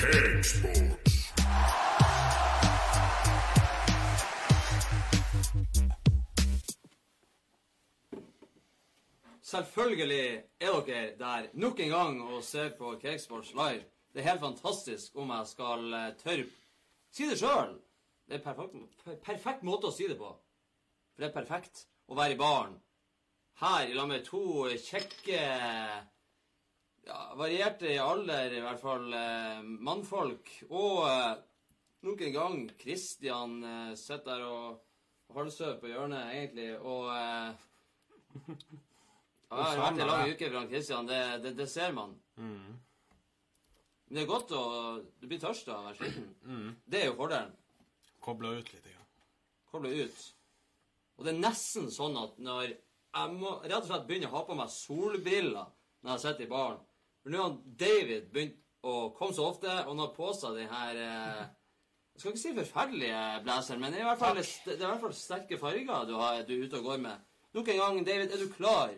Cakesports. Selvfølgelig er dere der nok en gang og ser på Cakesports live. Det er helt fantastisk om jeg skal eh, tørre si det sjøl. Det er perfekt, per- perfekt måte å si det på. For det er perfekt å være i baren. Her i lag med to kjekke ja, Varierte i alder, i hvert fall eh, mannfolk. Og eh, nok en gang Kristian eh, sitter der og halvsøv på hjørnet, egentlig, og eh, ja, jeg har vært en lang uke, fra Kristian. Det, det, det ser man. Men det er godt å Du blir tørst av å være sliten. Det er jo fordelen. Koble ut litt. Ja. Koble ut. Og det er nesten sånn at når jeg må rett og slett begynne å ha på meg solbriller når jeg sitter i baren For nå har David begynt å komme så ofte, og han har på seg den her eh, Jeg skal ikke si forferdelige blazeren, men det er i hvert fall, det er i hvert fall sterke farger du, har, du er ute og går med. Nok en gang, David, er du klar?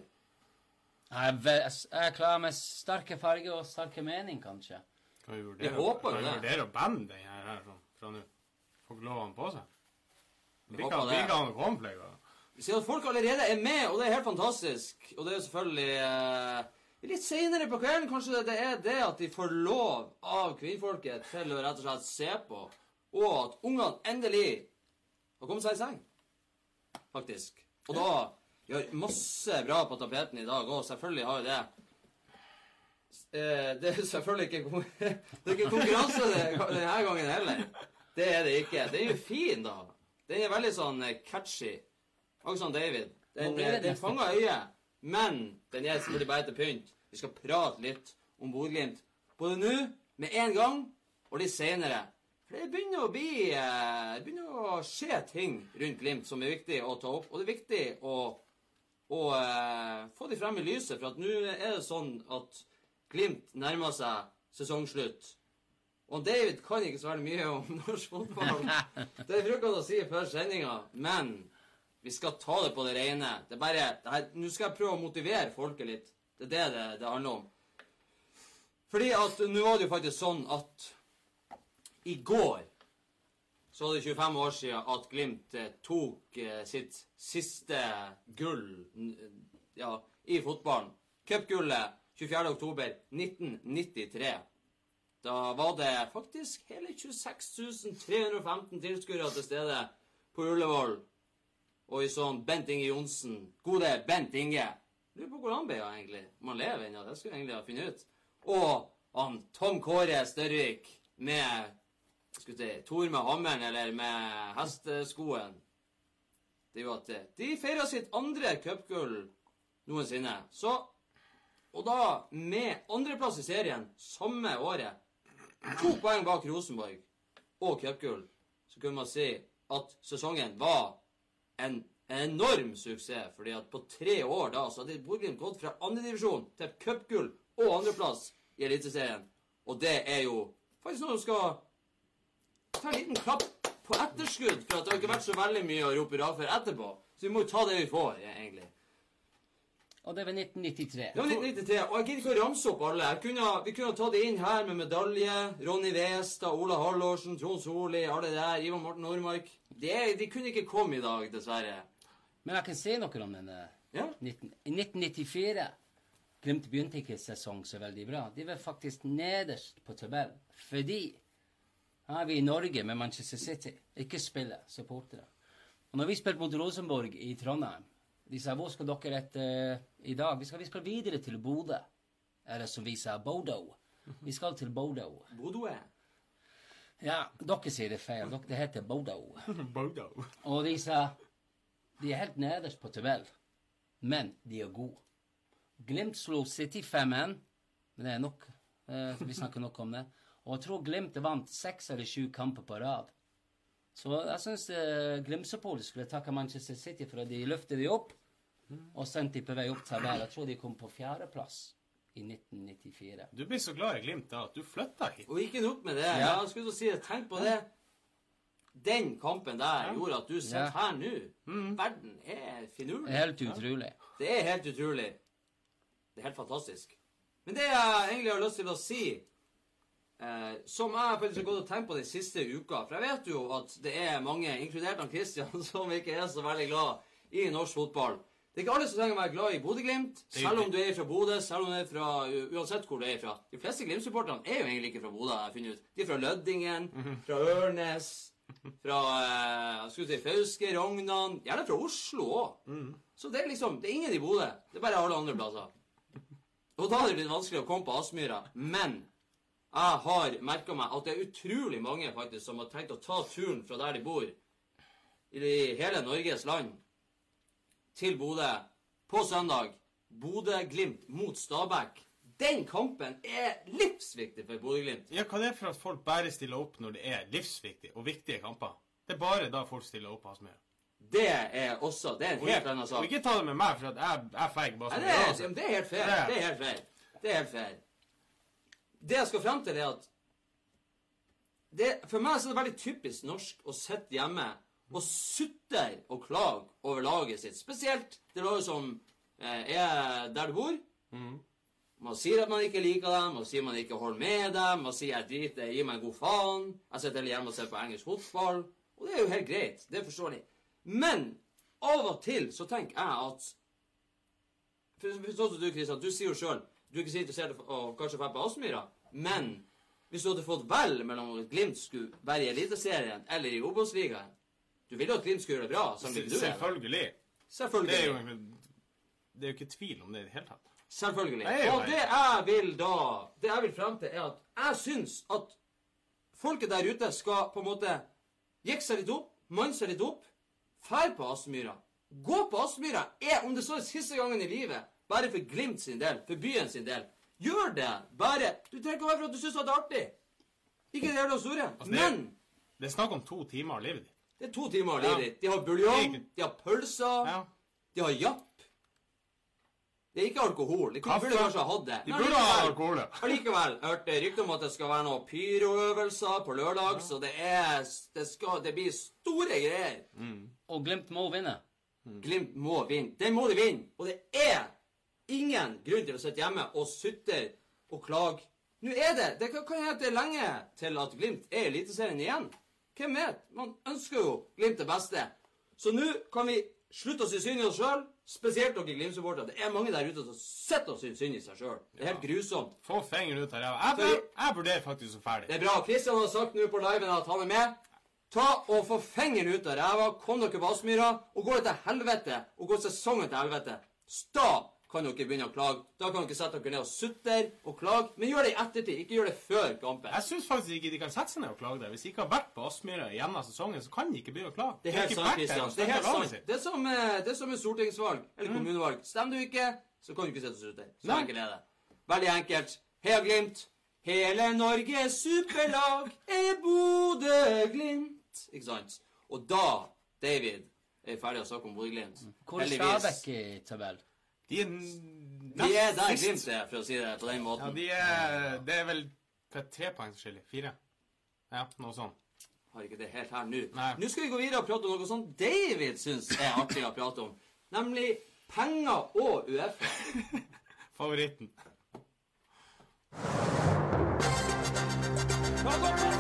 Jeg er, jeg er klar med sterke farger og sterke mening, kanskje. Kan vi Jeg vurdere, håper jo kan vi det. vurdere å bande den her, her sånn, fra nå? Får ikke lov å ha den på seg? Vi kan, håper ikke det. blir ikke han? Siden at folk allerede er med, og det er helt fantastisk. Og det er jo selvfølgelig eh, Litt seinere på kvelden kanskje det, det er det at de får lov av kvinnfolket til å rett og slett se på, og at ungene endelig har kommet seg i seng. Faktisk. Og da gjør masse bra på tapeten i dag òg. Selvfølgelig har vi det. Eh, Det er selvfølgelig ikke, det er ikke konkurranse denne gangen heller. Det er det ikke. Den er jo fin, da. Den er veldig sånn eh, catchy. Akkurat som David. Den, eh, den fanger øyet, men den er selvfølgelig bare til pynt. Vi skal prate litt om Bodø-Glimt. Både nå, med en gang, og litt senere. For det begynner å bli eh, Det begynner å skje ting rundt Glimt som er viktig å ta opp. Og det er viktig å, å eh, få de frem i lyset, for at nå er det sånn at Glimt nærmer seg sesongslutt. Og David kan ikke så veldig mye om norsk fotball. Det bruker han å si før sendinga, men vi skal ta det på det rene. Det er bare, Nå skal jeg prøve å motivere folket litt. Det er det det, det handler om. Fordi at nå var det jo faktisk sånn at i går så var det 25 år siden at Glimt eh, tok eh, sitt siste gull ja, i fotballen. Cupgullet 24. oktober 1993. Da var det faktisk hele 26 315 tilskuere til stede på Ullevål. Og i sånn Bent Inge Johnsen. Gode Bent Inge. Lurer på hvor han ble av, egentlig. Om han lever ennå. Det skulle jeg egentlig ha funnet ut. Og han Tom Kåre Størvik med skal vi si, Tor med hammeren eller med hesteskoen. Det jo at eh, de feira sitt andre cupgull noensinne. Så Og da med andreplass i serien samme året. To poeng bak Rosenborg og cupgull. Så kunne man si at sesongen var en enorm suksess. fordi at på tre år da så hadde Bodø-Glimt gått fra andredivisjon til cupgull og andreplass i Eliteserien. Og det er jo faktisk noe som skal ta en liten klapp på etterskudd, for at det har ikke vært så veldig mye å rope hurra for etterpå. Så vi må jo ta det vi får, egentlig. Og det var 1993. Det var 1993, og jeg gidder ikke å ramse opp alle. Kunne, vi kunne ta det inn her med medalje. Ronny Westad, Ola Hallorsen, Trond Solli, alle der. Ivan Morten Nordmark. De, er- de kunne ikke komme i dag, dessverre. Men jeg kan si noe om denne. Ja. 19, I 1994 Glimt begynte ikke sesong så veldig bra. De var faktisk nederst på tabellen. Fordi her er vi i Norge med Manchester City. Ikke spiller supportere. Og når vi spilte mot Rosenborg i Trondheim De sa hvor skal dere etter i dag? Vi skal, vi skal videre til Bodø. Eller som vi sa, Bodo. Vi skal til Bodo. Bodø. Ja, dere sier det feil. Dere, det heter Bodo. Bodo. Og de sa de er helt nederst på tabell, men de er gode. Glimt slo City 5-1, men det er nok. Eh, vi snakker nok om det. Og jeg tror Glimt vant seks eller sju kamper på rad. Så jeg syns uh, Glimt-supportere skulle takke Manchester City for at de løftet de opp og sendte de på vei opp til tabell. Jeg tror de kom på fjerdeplass i 1994. Du blir så glad i Glimt da at du flytta hit. Og ikke nok med det. Ja. Jeg skulle så si det. Tenk på det. Den kampen der gjorde at du sitter Ja. her nå. Verden er finurlig. Helt utrolig. Det er helt utrolig. Det er helt fantastisk. Men det jeg egentlig har lyst til å si eh, som jeg faktisk har gått og tenkt på den siste uka. For jeg vet jo at det er mange, inkludert han Christian, som ikke er så veldig glad i norsk fotball. Det er ikke alle som trenger å være glad i Bodø-Glimt, er selv om du er fra Bodø, selv om du er fra uansett hvor du er fra. De fleste Glimt-supporterne er jo egentlig ikke fra Bodø, jeg funnet ut. De er fra Løddingen, fra Ørnes, fra eh, skulle si Fauske, Rognan Gjerne fra Oslo òg. Så det er liksom Det er ingen i Bodø. Det er bare alle andre plasser. Og da har det blitt vanskelig å komme på Aspmyra. Men jeg har merka meg at det er utrolig mange faktisk som har tenkt å ta turen fra der de bor, i hele Norges land, til Bodø på søndag. Bodø-Glimt mot Stabæk. Den kampen er livsviktig for Bodø-Glimt. Ja, hva er det for at folk bare stiller opp når det er livsviktige og viktige kamper? Det er bare da folk stiller opp Aspmyra. Det er også Det er en helt annen sak. ikke ta det med meg, for at jeg, jeg feig bare som det, er, det er helt feil. Det er- Det er helt feil. Det er helt fair. Det jeg skal frem til, er at det, For meg så er det veldig typisk norsk å sitte hjemme og sutter og klager over laget sitt. Spesielt det laget som eh, er der du bor. Mhm. Man sier at man ikke liker dem, man sier man ikke holder med dem, man sier jeg driter, gi meg en god faen. Jeg sitter heller hjemme og ser på engelsk fotball. Og det er jo helt greit. Det er forståelig. Men av og til så tenker jeg at Sånn som du, Kristian, du sier jo sjøl du er ikke så interessert i å kanskje dra på Aspmyra, men hvis du hadde fått velge mellom om Glimt skulle være i Eliteserien eller i Obos-ligaen Du vil jo at Glimt skal gjøre det bra. Selvfølgelig. Selvfølgelig. Det er jo det er jo ikke tvil om det i det hele tatt. Selvfølgelig. Nei, Og det jeg vil da Det jeg vil frem til, er at jeg syns at folket der ute skal på en måte jekke seg litt opp, manne seg litt opp, fær på Aspmyra. Gå på Aspmyra er, om det så er siste gangen i livet, bare for Glimt sin del, for byen sin del. Gjør det! Bare Du trenger ikke være for at du syns det er artig. Ikke det jævla store. Altså, det- Men Det er snakk om to timer av livet ditt. Det er to timer Ja. livet ditt. De har buljong, de har pølser, Ja. de har japp. Det er ikke alkohol. De Kaffe. burde kanskje ha hatt det. De burde ha alkohol, ja. Allikevel Jeg hørte rykte om at det skal være noen pyroøvelser på lørdag, så det er det, skal, det blir store greier. Og Glimt må vinne. Glimt må vinne. Den må de vinne. Og det er ingen grunn til å sitte hjemme og sutre og klage. Nå er det Det kan hende det er lenge til at Glimt er Eliteserien igjen. Hvem vet? Man ønsker jo Glimt det beste. Så nå kan vi slutte å synes synd i oss sjøl, spesielt dere Glimt-supportere. Det er mange der ute som sitter og synes synd i seg sjøl. Det er helt grusomt. Få fingeren ut av ræva. Jeg, jeg, vurderer faktisk å ferdig. Det er bra. Kristian har sagt nå på liven at han er med. Ta og Få fingeren ut av ræva, kom dere på Aspmyra, og gå til helvete, og gå sesongen til helvete, da kan dere begynne å klage. Da kan dere sette dere ned og sutre og klage, men gjør det i ettertid. Ikke gjør det før kampen. Jeg syns faktisk ikke de kan sette seg ned og klage der. Hvis de ikke har vært på Aspmyra gjennom sesongen, så kan de ikke begynne å klage. Det er helt de sant, Kristian. Det er helt sant. Det er som, eh, det er som med stortingsvalg eller kommunevalg. Stemmer du ikke, så kan du ikke sitte og sutre. Så enkelt er det. Veldig enkelt. Heia Glimt. Hele Norges superlag er Bodø-Glimt. Ikke sant? Og da, David, er vi ferdig å snakke om Bodø-Glimt. Hvor er Stabæk i tabell? De er De er der. Glimt er, for å si det på den Ja, måten. de er Det er vel hva, er tre poeng forskjellig? Fire? Ja, noe sånt. Har ikke det helt her nå. Nei. Nå skal vi gå videre og prate om noe som David syns er artig å prate om. Nemlig penger og Uefa. Favoritten. En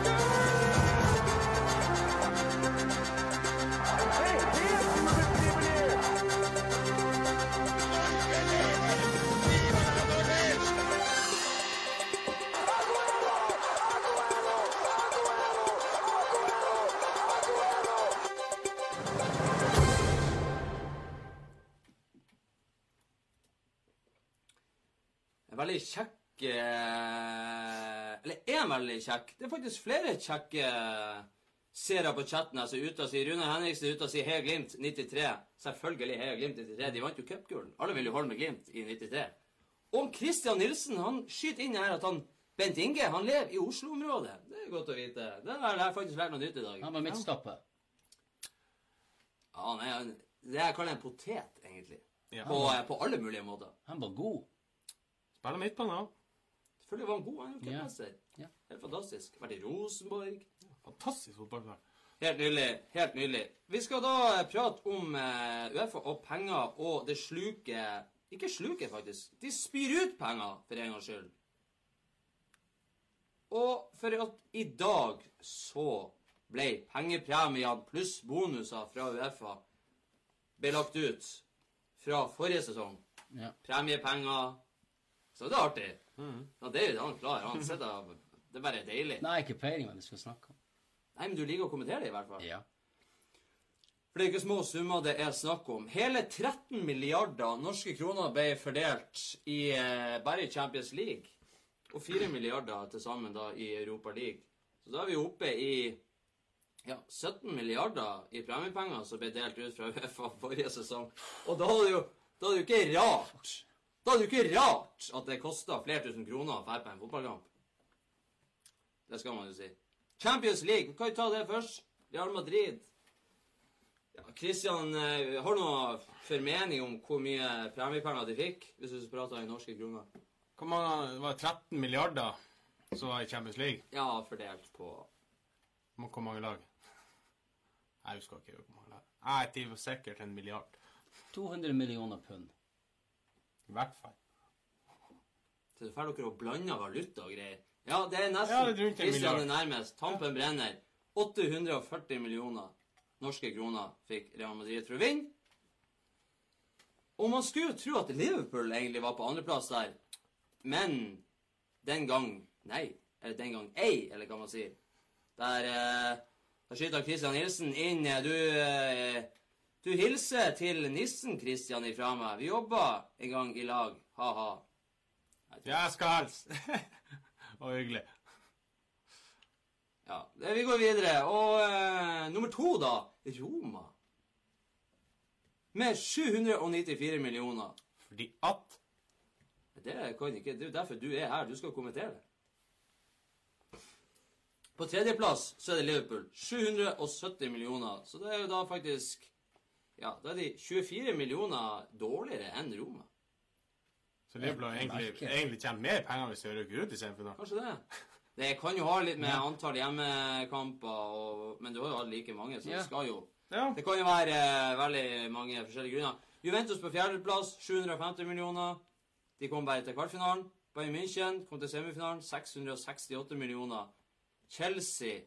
veldig kjekk Eller er veldig kjekk. Det er faktisk flere kjekke seere på chatten. altså ute og sier Rune Henriksen ute og sier Heia Glimt 93. Selvfølgelig Heia Glimt 93. De vant jo cupgull. Alle vil jo holde med Glimt i 93. Og Christian Nilsen han skyter inn her at han Bent Inge han lever i Oslo-området. Det er godt å vite. Det har jeg faktisk lært noe nytt i dag. Han var midtstopper. Ja, han er det jeg kaller en potet, egentlig. Ja. På, var... på alle mulige måter. Han var god. Spiller midtbane ja. Selvfølgelig var han god. Han er Ja. cupmester. Ja. Helt fantastisk. Vært i Rosenborg. Fantastisk fotballspiller. Helt nydelig. Helt nydelig. Vi skal da eh, prate om eh, Uefa og penger og det sluket Ikke sluket, faktisk. De spyr ut penger, for en gangs skyld. Og for at i dag så ble pengepremiene pluss bonuser fra Uefa ble lagt ut fra forrige sesong. Ja. Premiepenger. Så det er artig. Ja, det er jo han klar. Han sitter Det er bare deilig. Nei, ikke peiling hva vi skal snakke om. Nei, men du liker å kommentere det, i hvert fall. Ja. For det er ikke små summer det er snakk om. Hele 13 milliarder norske kroner ble fordelt i, eh, bare i Champions League. Og 4 milliarder til sammen da i Europa League. Så da er vi oppe i ja, 17 milliarder i premiepenger som ble delt ut fra Uefa forrige sesong. Og da er det jo, da er det jo ikke rart Da er det jo ikke rart at det koster flere tusen kroner å dra på en fotballkamp. Det skal man jo si. Champions League, kan vi ta det først. Real Madrid. Ja, Christian, eh, har du noe formening om hvor mye premiepenger de fikk? Hvis du prater i norske kroner. Hvor mange det var 13 milliarder som var i Champions League? Ja, fordelt på Hvor mange lag? Jeg husker ikke hvor mange lag. Jeg tipper sikkert en milliard. 200 millioner pund. I hvert fall. Så det får dere å blande valuta og greier. Ja, det er nesten Ja, er nærmest. Tampen brenner. 840 millioner norske kroner fikk Real Madrid for å vinne. Og man skulle jo tro at Liverpool egentlig var på andreplass der. Men den gang Nei. Eller den gang ei, eller hva man sier. Der, eh, der skyter Christian Nilsen inn. Du, eh, du hilser til nissen, Christian, ifra meg. Vi jobba en gang i lag. Ha-ha. Ja, jeg skal helst. Og hyggelig. Ja, vi går videre. Og eh, nummer to, da. Roma. Med 794 millioner. Fordi at Det kan ikke, det er jo derfor du er her. Du skal kommentere det. På tredjeplass så er det Liverpool. 770 millioner. Så det er jo da faktisk Ja, da er de 24 millioner dårligere enn Roma. Så Liverpool har egentlig, egentlig tjent mer penger hvis de rykker ut i semifinalen. Kanskje det. Det kan jo ha litt med antall hjemmekamper og Men du har jo hatt like mange, så Ja. det skal jo Ja. Det kan jo være eh, veldig mange forskjellige grunner. Juventus på fjerdeplass, 750 millioner. De kom bare til kvartfinalen. Bayern München kom til semifinalen, 668 millioner. Chelsea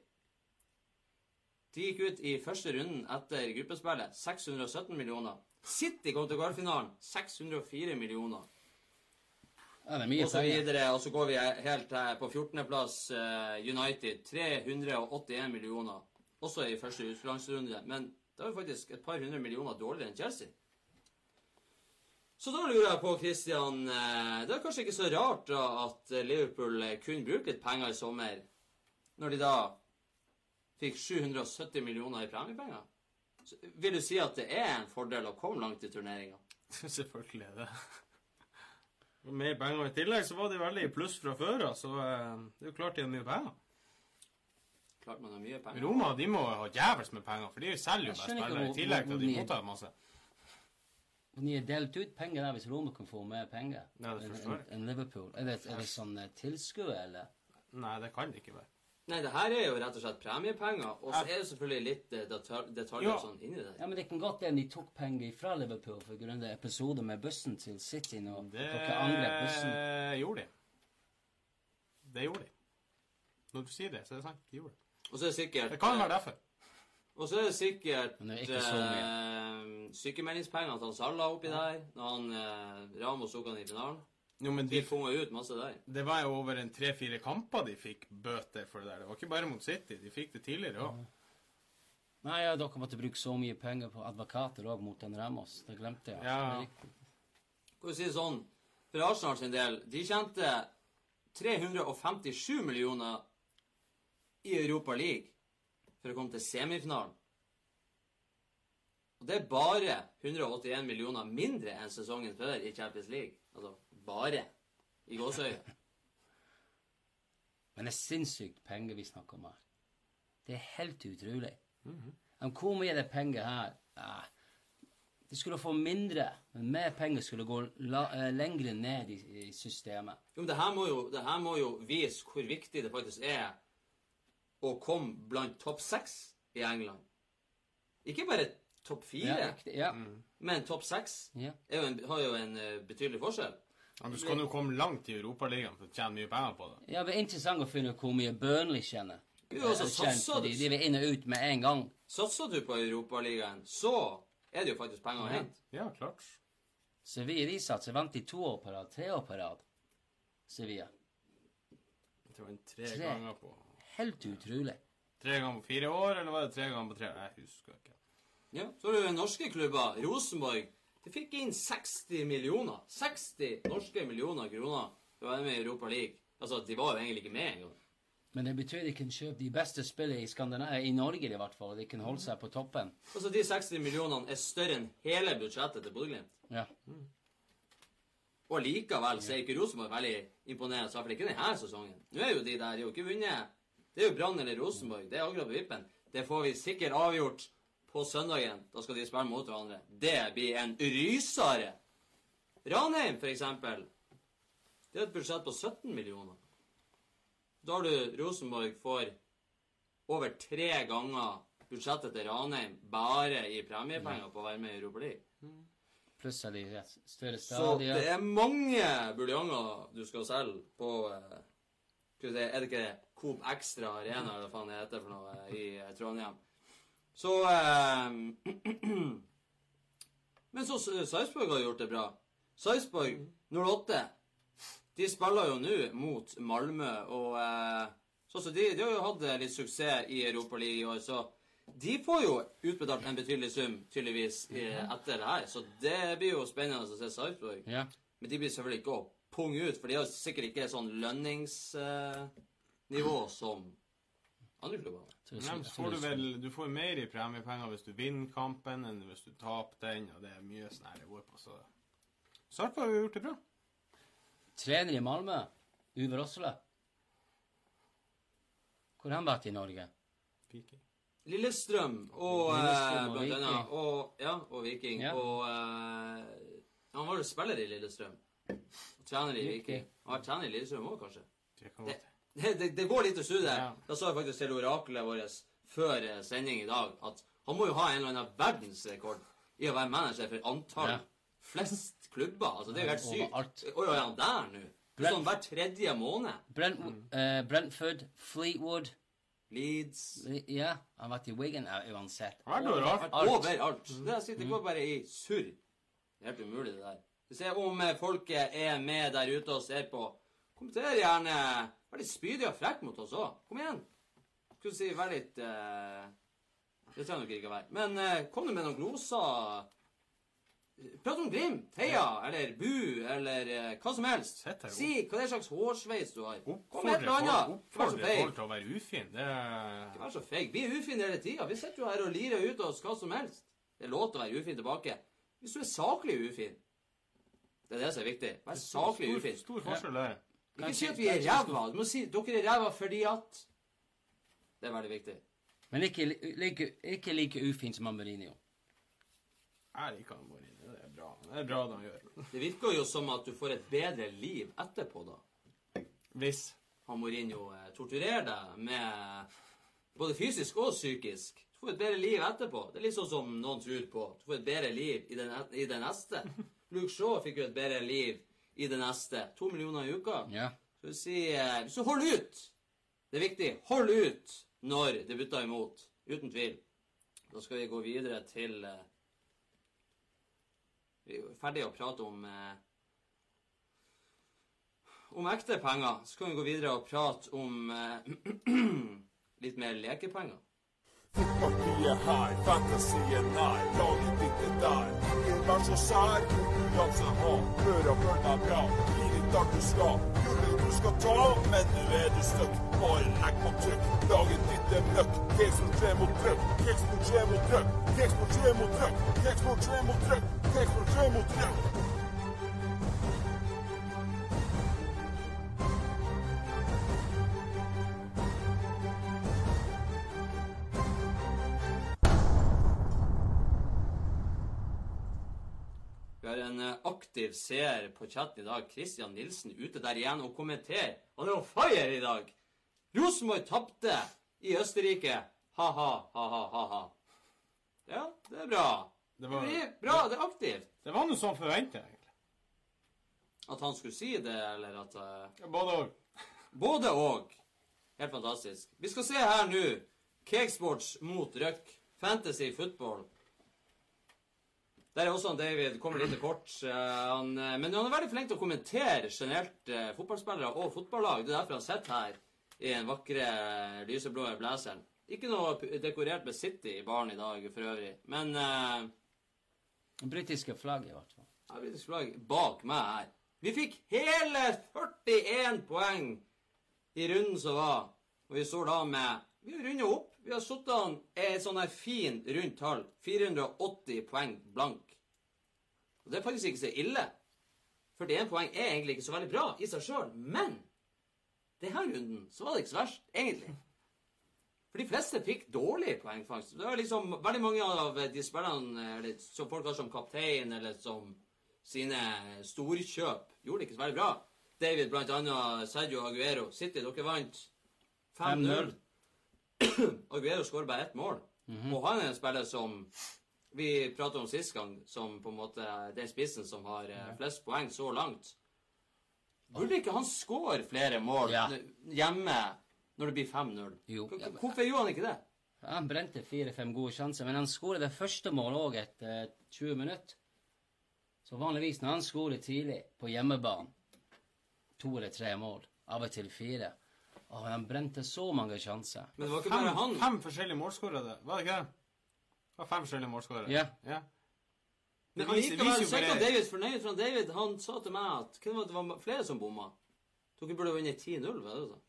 De gikk ut i første runden etter gruppespillet, 617 millioner. City kom til kvartfinalen, 604 millioner. Ja, det er mye Og så videre, og så går vi helt her på 14.-plass United. 381 millioner. Også i første utslagsrunde. Men det er vi faktisk et par hundre millioner dårligere enn Chelsea. Så da lurer jeg på, Christian eh, Det er kanskje ikke så rart da at eh, Liverpool kun bruker litt penger i sommer, når de da fikk 770 millioner i premiepenger? Så Vil du si at det er en fordel å komme langt i turneringa? Selvfølgelig er det Mer penger i tillegg, så var de veldig i pluss fra før av, så eh, det er jo klart de har mye penger. Klart man har mye penger. Roma de må ha jævels med penger, for de selger jo bare spillere. I tillegg til at de mottar masse. De har delt ut penger der hvis Roma kan få mer penger Ja, enn en, en Liverpool. Er det, er det sånn eh, tilskudd, eller? Nei, det kan det ikke være. Nei, det her er jo rett og slett premiepenger. Og så er det selvfølgelig litt eh, detal detaljer Ja. sånn inni det. Ja, men Det kan godt hende de tok penger fra Liverpool for grunn av episoden med bussen til City når Det dere angrep bussen. gjorde de. Det gjorde de. Når du sier det, så er det sant. De gjorde det. Og så er det sikkert Det kan være derfor. Og så er det sikkert Men det er ikke så eh, sykemeldingspenger til han Salah oppi der, når han eh, Ramos tok han i finalen. Jo, men De de, funga ut masse der. det var jo over en tre-fire kamper de fikk bøter for det der. Det var ikke bare mot City. De fikk det tidligere òg. Nei, ja, dere måtte bruke så mye penger på advokater òg mot den Ramos. Det glemte jeg. Ja. Skal vi si sånn, for Arsenal sin del, de tjente 357 millioner i Europa League for å komme til semifinalen. Og det er bare 181 millioner mindre enn sesongen før i Champions League. Altså bare. I gåsøye. Men det er sinnssykt penger vi snakker om her. Det er helt utrolig. Mhm. Men hvor mye er det penger her? Ja, de skulle få mindre, men mer penger skulle gå la, eh, lengre ned i, i systemet. Jo, men det her, må jo, det her må jo vise hvor viktig det faktisk er å komme blant topp seks i England. Ikke bare topp fire, Ja, ja. Mm. men topp seks ja. har jo en eh, betydelig forskjell. Ja, du skal jo komme langt i Europaligaen for å tjene mye penger på det. Ja, det er interessant å finne ut hvor mye Burnley tjener. Jo, altså, satser du- de vil inn og ut med en gang. Satser du på Europaligaen, så er det jo faktisk penger å hente. Ja, klart. Sevilla de satser. Vant de to år på rad? Tre år på rad? Sevilla. Jeg tror det var tre, Tre. ganger på Helt utrolig. Tre ganger på fire år, eller var det tre ganger på tre? Jeg husker ikke. Ja, Så har du norske klubber. Rosenborg. De fikk inn 60 millioner. 60 norske millioner kroner for å være med i Europa League. Altså, de var jo egentlig ikke med engang. Men det betyr de kan kjøpe de beste spillene i Skandinavia, i Norge i hvert fall. og De kan holde seg på toppen. Altså, De 60 millionene er større enn hele budsjettet til Bodø-Glimt. Ja. Og likevel så er ikke Rosenborg veldig imponerende, så i hvert ikke denne sesongen. Nå er jo de der, de har jo ikke vunnet. Det er jo Brann eller Rosenborg. Det er akkurat på vippen. Det får vi sikkert avgjort på søndagen. Da skal de spille mot hverandre. Det blir en rysere. Ranheim, for eksempel. Det er et budsjett på 17 millioner. Da har du Rosenborg får over tre ganger budsjettet til Ranheim bare i premiepenger på å være med i Europa League. Ja, større Så det er mange buljonger du skal selge på eh, Er det ikke Coop Extra Arena, eller hva faen det heter for noe, i eh, Trondheim? Så eh, Men så Sarpsborg har gjort det bra. Sarpsborg 08 De spiller jo nå mot Malmö, og eh, så, så de, de har jo hatt eh, litt suksess i Europa League i år, så de får jo utbetalt en betydelig sum, tydeligvis, i, etter det her. Så det blir jo spennende å se Sarpsborg. Ja. Men de blir selvfølgelig ikke å punge ut, for de har sikkert ikke sånn lønningsnivå som andre klubber. Så Nei, så så får du vel du får mer i premiepenger hvis du vinner kampen enn hvis du taper den, og det er mye sånn her det går på, så Sarpa har gjort det bra. Trener i Malmö, Uwe Rossele. Hvor har han vært i Norge? Viking. Lillestrøm og, Lillestrøm eh, og eh. Viking. Og, ja, og Viking. Ja. Og eh, Han var jo spiller i Lillestrøm. Og trener i Viking. Viking. Han har trener i Lillestrøm òg, kanskje. Det kan Det, det, det, det går litt å studie. Ja. Da sa jeg faktisk til oraklet vårt før eh, sending i dag at han må jo ha en eller annen verdensrekord i å være manager for antall Ja. flest klubber. Altså, det er jo helt sykt. Overalt. Oi, oi, er han der nå? Det er Sånn hver tredje måned. Brent, eh, Brentford, Fleetwood Leeds Ja, han har vært i Wigan ja, uansett. Ja, det var rart. Alt. Overalt. Det, er, sikkert- det går bare i surr. Det er helt umulig, det der. Vi ser om eh, folket er med der ute og ser på. Kommenter gjerne. Vær litt spydig og frekk mot oss òg. Kom igjen. Skal vi si, vær litt uh... Det trenger dere ikke å være. Men uh, kom du med noen gloser. Prat om Glimt, heia, eller bu, eller uh, hva som helst. Si hva det er slags hårsveis du har. Kom med et eller annet. oppfordre folk til å være ufin. Det Ikke vær så feig. Vi er ufine hele tida. Vi sitter jo her og lirer ut av oss hva som helst. Det er lov til å være ufin tilbake. Hvis du er saklig ufin Det er det som er viktig. Vær saklig stor, ufin. stor forskjell der. Ikke si at vi er ræva. Du må si dere er ræva fordi at Det er veldig viktig. Men ikke, like, ikke like ufin som Mourinho. Jeg liker Mourinho. Det er bra. Det er bra det han gjør. Det virker jo som at du får et bedre liv etterpå, da. Hvis Han Mourinho eh, torturerer deg med både fysisk og psykisk. Du får et bedre liv etterpå. Det er litt sånn som noen tror på. Du får et bedre liv i det, i det neste. Luke Shaw fikk jo et bedre liv i det neste. To millioner i uka. Ja. Vi si Så hold ut Det er viktig. Hold ut når det butter imot. Uten tvil. Da skal vi gå videre til uh, Vi er ferdige ferdig å prate om uh, om ekte penger. Så kan vi gå videre og prate om uh, litt mer lekepenger. Fotballtid her, fantasien nær, laget ditt er der. Ikke vær så sær, konkurranse ha, prøv å føle deg bra. Gi litt alt du skal, gullet du skal ta, men nå er du støkk. Bare legg på trykk, laget ditt er møkk. Keks mot tre mot trøkk, keks mot tre mot trøkk, keks mot tre mot trøkk, keks mot tre mot trøkk, keks mot tre mot trøkk. Aktiv seer på chatten i dag. Christian Nilsen ute der igjen og kommenterer. Han er on fire i dag! Rosenborg tapte i Østerrike. Ha-ha, ha-ha, ha-ha. Ja, det er bra. Det Det var, blir bra, det er aktivt. det var noe sånn forventa, egentlig. At han skulle si det, eller at eh, Både òg. Både og. Helt fantastisk. Vi skal se her nå. Cakesports mot Røk. Fantasy football. Der er også han David. Kommer litt til kort. Eh, han, eh, men han er veldig flink til å kommentere generelt eh, fotballspillere og fotballag. Det er derfor han sitter her i den vakre lyseblå blazeren. Ikke noe dekorert med City i baren i dag for øvrig. Men uh, Britiske flagg, i hvert fall. ja, britisk flagg bak meg her. Vi fikk hele 41 poeng i runden som var. Og vi står da med Vi har runda opp. Vi har satt an et sånn her fin rundt tall. 480 poeng blank. Og det er faktisk ikke så ille. 41 poeng er egentlig ikke så veldig bra i seg sjøl, men denne runden så var det ikke så verst, egentlig. For de fleste fikk dårlig poengfangst. Det var liksom veldig mange av de spillerne eller, som folk har som kaptein, eller som sine storkjøp, gjorde det ikke så veldig bra. David, blant annet Sergio Aguero. City, dere vant 5-0. Aguero skårer bare ett mål. Og han er en spiller som vi pratet om sist gang, som på en måte den spissen som har eh, flest poeng så langt. Burde ikke han skåre flere mål Ja. hjemme når det blir 5-0? Jo. K- k- Hvorfor gjorde han ikke det? Han brente fire-fem gode sjanser, men han skåret det første målet òg etter 20 minutter. Så vanligvis når han skårer tidlig på hjemmebane, to eller tre mål, av og til fire Å, han brente så mange sjanser. Men det var ikke Fem, bare han. fem forskjellige målskårere, var det ikke det? Var fem forskjellige målskårere. Ja. ja. Men han gikk allikevel viser jo så er David fornøyd, for David han sa til meg at det, var flere som bomma. Dere burde vunnet 10-0, var det så?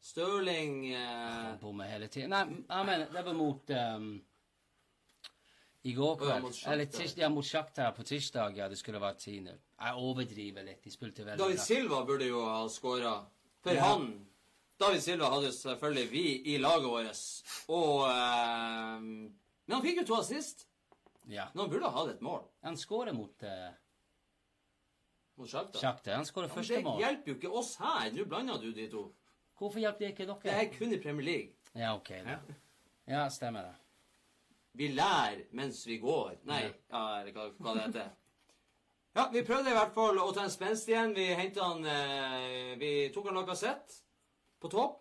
Stirling eh, bommer hele tiden. Nei, jeg mener, det var mot um, I går ja, kveld. mot Shakhtar. eller tirs, ja, mot Sjakta på tirsdag. Ja, det skulle vært 10-0. Jeg overdriver litt. De spilte veldig David. Silva burde jo ha skåra. For Ja. han David Silva hadde selvfølgelig vi i laget vårt. Og eh, Men han fikk jo to assist. Ja. Men han burde ha hatt et mål Han skårer mot eh, mot Sjakta. Sjakta. Han skårer Ja, men første det mål. hjelper jo ikke oss her. Nå blander du de to. Hvorfor hjelper det ikke dere? Det er kun i Premier League. Ja, OK. Da. Ja, stemmer det. Vi lærer mens vi går. Nei, ja, eller hva, hva det heter. Ja, vi prøvde i hvert fall å ta en spenst igjen. Vi hentet han eh, Vi tok han Lacassette på topp.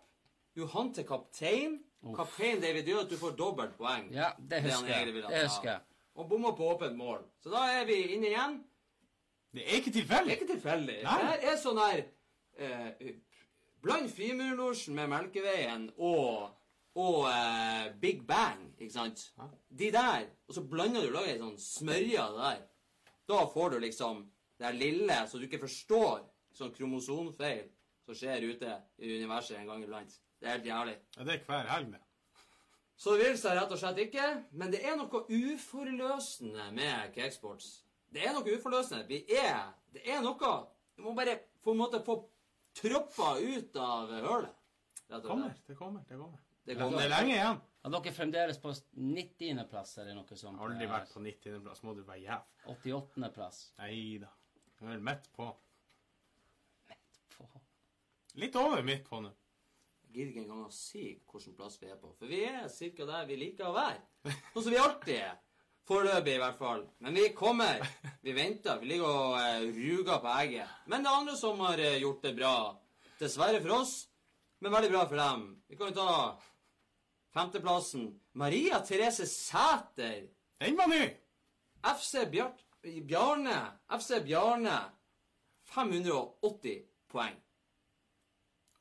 Johan til kaptein. Kaptein David gjør at du får dobbelt poeng. Ja, det husker jeg. Det husker jeg. Og bomma på åpent mål. Så da er vi inne igjen. Det er ikke Det er tilfeldig. ikke tilfeldig. Nei. Det her er sånn her eh, Bland Frimurlosjen med Melkeveien og, og eh, Big Bang, ikke sant? De der, og så blander du lager ei sånn smørje av det der. Da får du liksom det lille så du ikke forstår sånn kromosomfeil som skjer ute i universet en gang iblant. Det er helt jævlig. Ja, det er hver helg, det. Så det vil seg rett og slett ikke, men det er noe uforløsende med cakesports. Det er noe uforløsende. Vi er Det er noe Du må bare på en måte få troppa ut av hølet. Det Kommer, det kommer. Det kommer. Det kommer. det kommer. er lenge igjen. Er dere fremdeles på 90.-plass eller noe sånt? Aldri vært på 90.-plass. Må du være jæv. 88.-plass. Nei da. Jeg er midt på. Litt over midt på nå. Jeg gidder ikke engang å si hvilken plass vi er på, for vi er cirka der vi liker å være. Sånn som vi alltid er. Foreløpig, i hvert fall. Men vi kommer. Vi venter. Vi ligger og eh, ruger på egget. Men det er andre som har eh, gjort det bra. Dessverre for oss, men veldig bra for dem. Vi kan jo ta femteplassen. Maria Therese Sæter. Den var ny! FC Bjart, Bjarne. FC Bjarne. 580 poeng.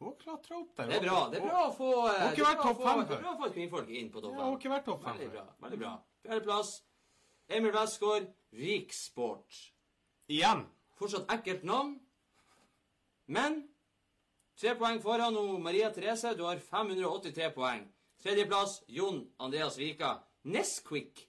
Hun klatra opp der. Det er bra. Det er bra å få Hun har ikke vært topp få- fem før. bra å få kvinnfolk inn på topp Ja, hun har ikke vært topp fem. Veldig bra. veldig bra. Fjerdeplass. Emil Westgård, Rik Sport. Igjen. Fortsatt ekkelt navn. Men tre poeng foran nå, Maria Therese. Du har 583 poeng. Tredjeplass, Jon Andreas Vika. Nesquik.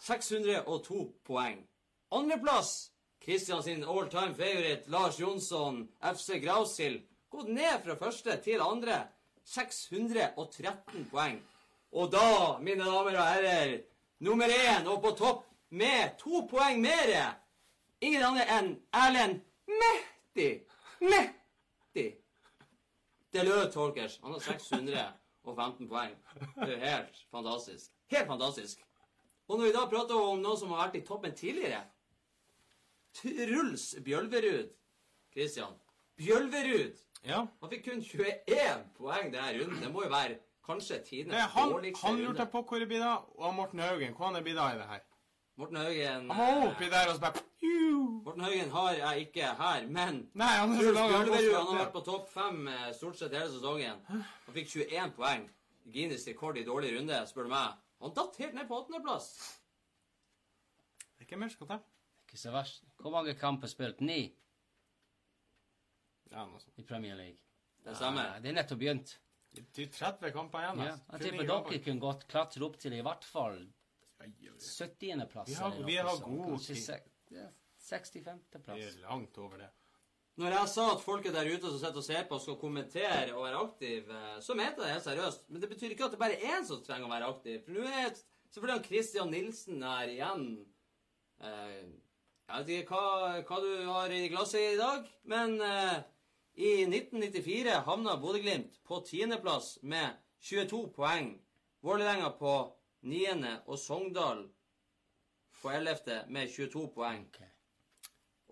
602 poeng. Andreplass, Kristian sin all time favorite, Lars Jonsson, FC Grausild. Gått ned fra første til andre. 613 poeng. Og da, mine damer og herrer, nummer én og på topp med to poeng mer Ingen andre enn Erlend Mehdi. Mehdi. lød Tolkers. Han har 615 poeng. Det er helt fantastisk. Helt fantastisk. Og når vi da prater om noen som har vært i toppen tidligere Truls Bjølverud. Christian. Bjølverud! Ja. Han fikk kun 21 poeng denne runden. Det må jo være kanskje tidenes dårligste runde. han lurte runde. på hvor det blir da, og Morten Haugen, hvor han er blitt av i det her. Morten Haugen Han var oppi der og så bare Morten Haugen har jeg ikke her, men Nei, han er så han Bjølverud han har vært på topp fem eh, stort sett hele sesongen. Han fikk 21 poeng. Guinness rekord i dårlig runde, spør du meg. Han datt helt ned på åttendeplass. Det er ikke mer skal til. Ikke så verst. Hvor mange kamper spilt? Ni Ja, noe sånt. i Premier League. Det stemmer. Ja, det er nettopp begynt. Det er 30 kamper igjen. Ja, jeg 29 tipper dere kunne godt klatre opp til i hvert fall Oi, oi, oi. 70.-plass. Vi har- vi har god tid. tid. 65.-plass. Vi er langt over det. Når jeg sa at folket der ute som sitter og ser på, skal kommentere og være aktiv, eh, så mente jeg det helt seriøst. Men det betyr ikke at det bare er én som trenger å være aktiv. For nå er selvfølgelig han Christian Nilsen her igjen. Eh, jeg vet ikke hva, hva du har i glasset i dag, men eh, i 1994 havna Bodø-Glimt på tiendeplass med 22 poeng. Vålerenga på niende og Sogndal på ellevte med 22 poeng. Okay.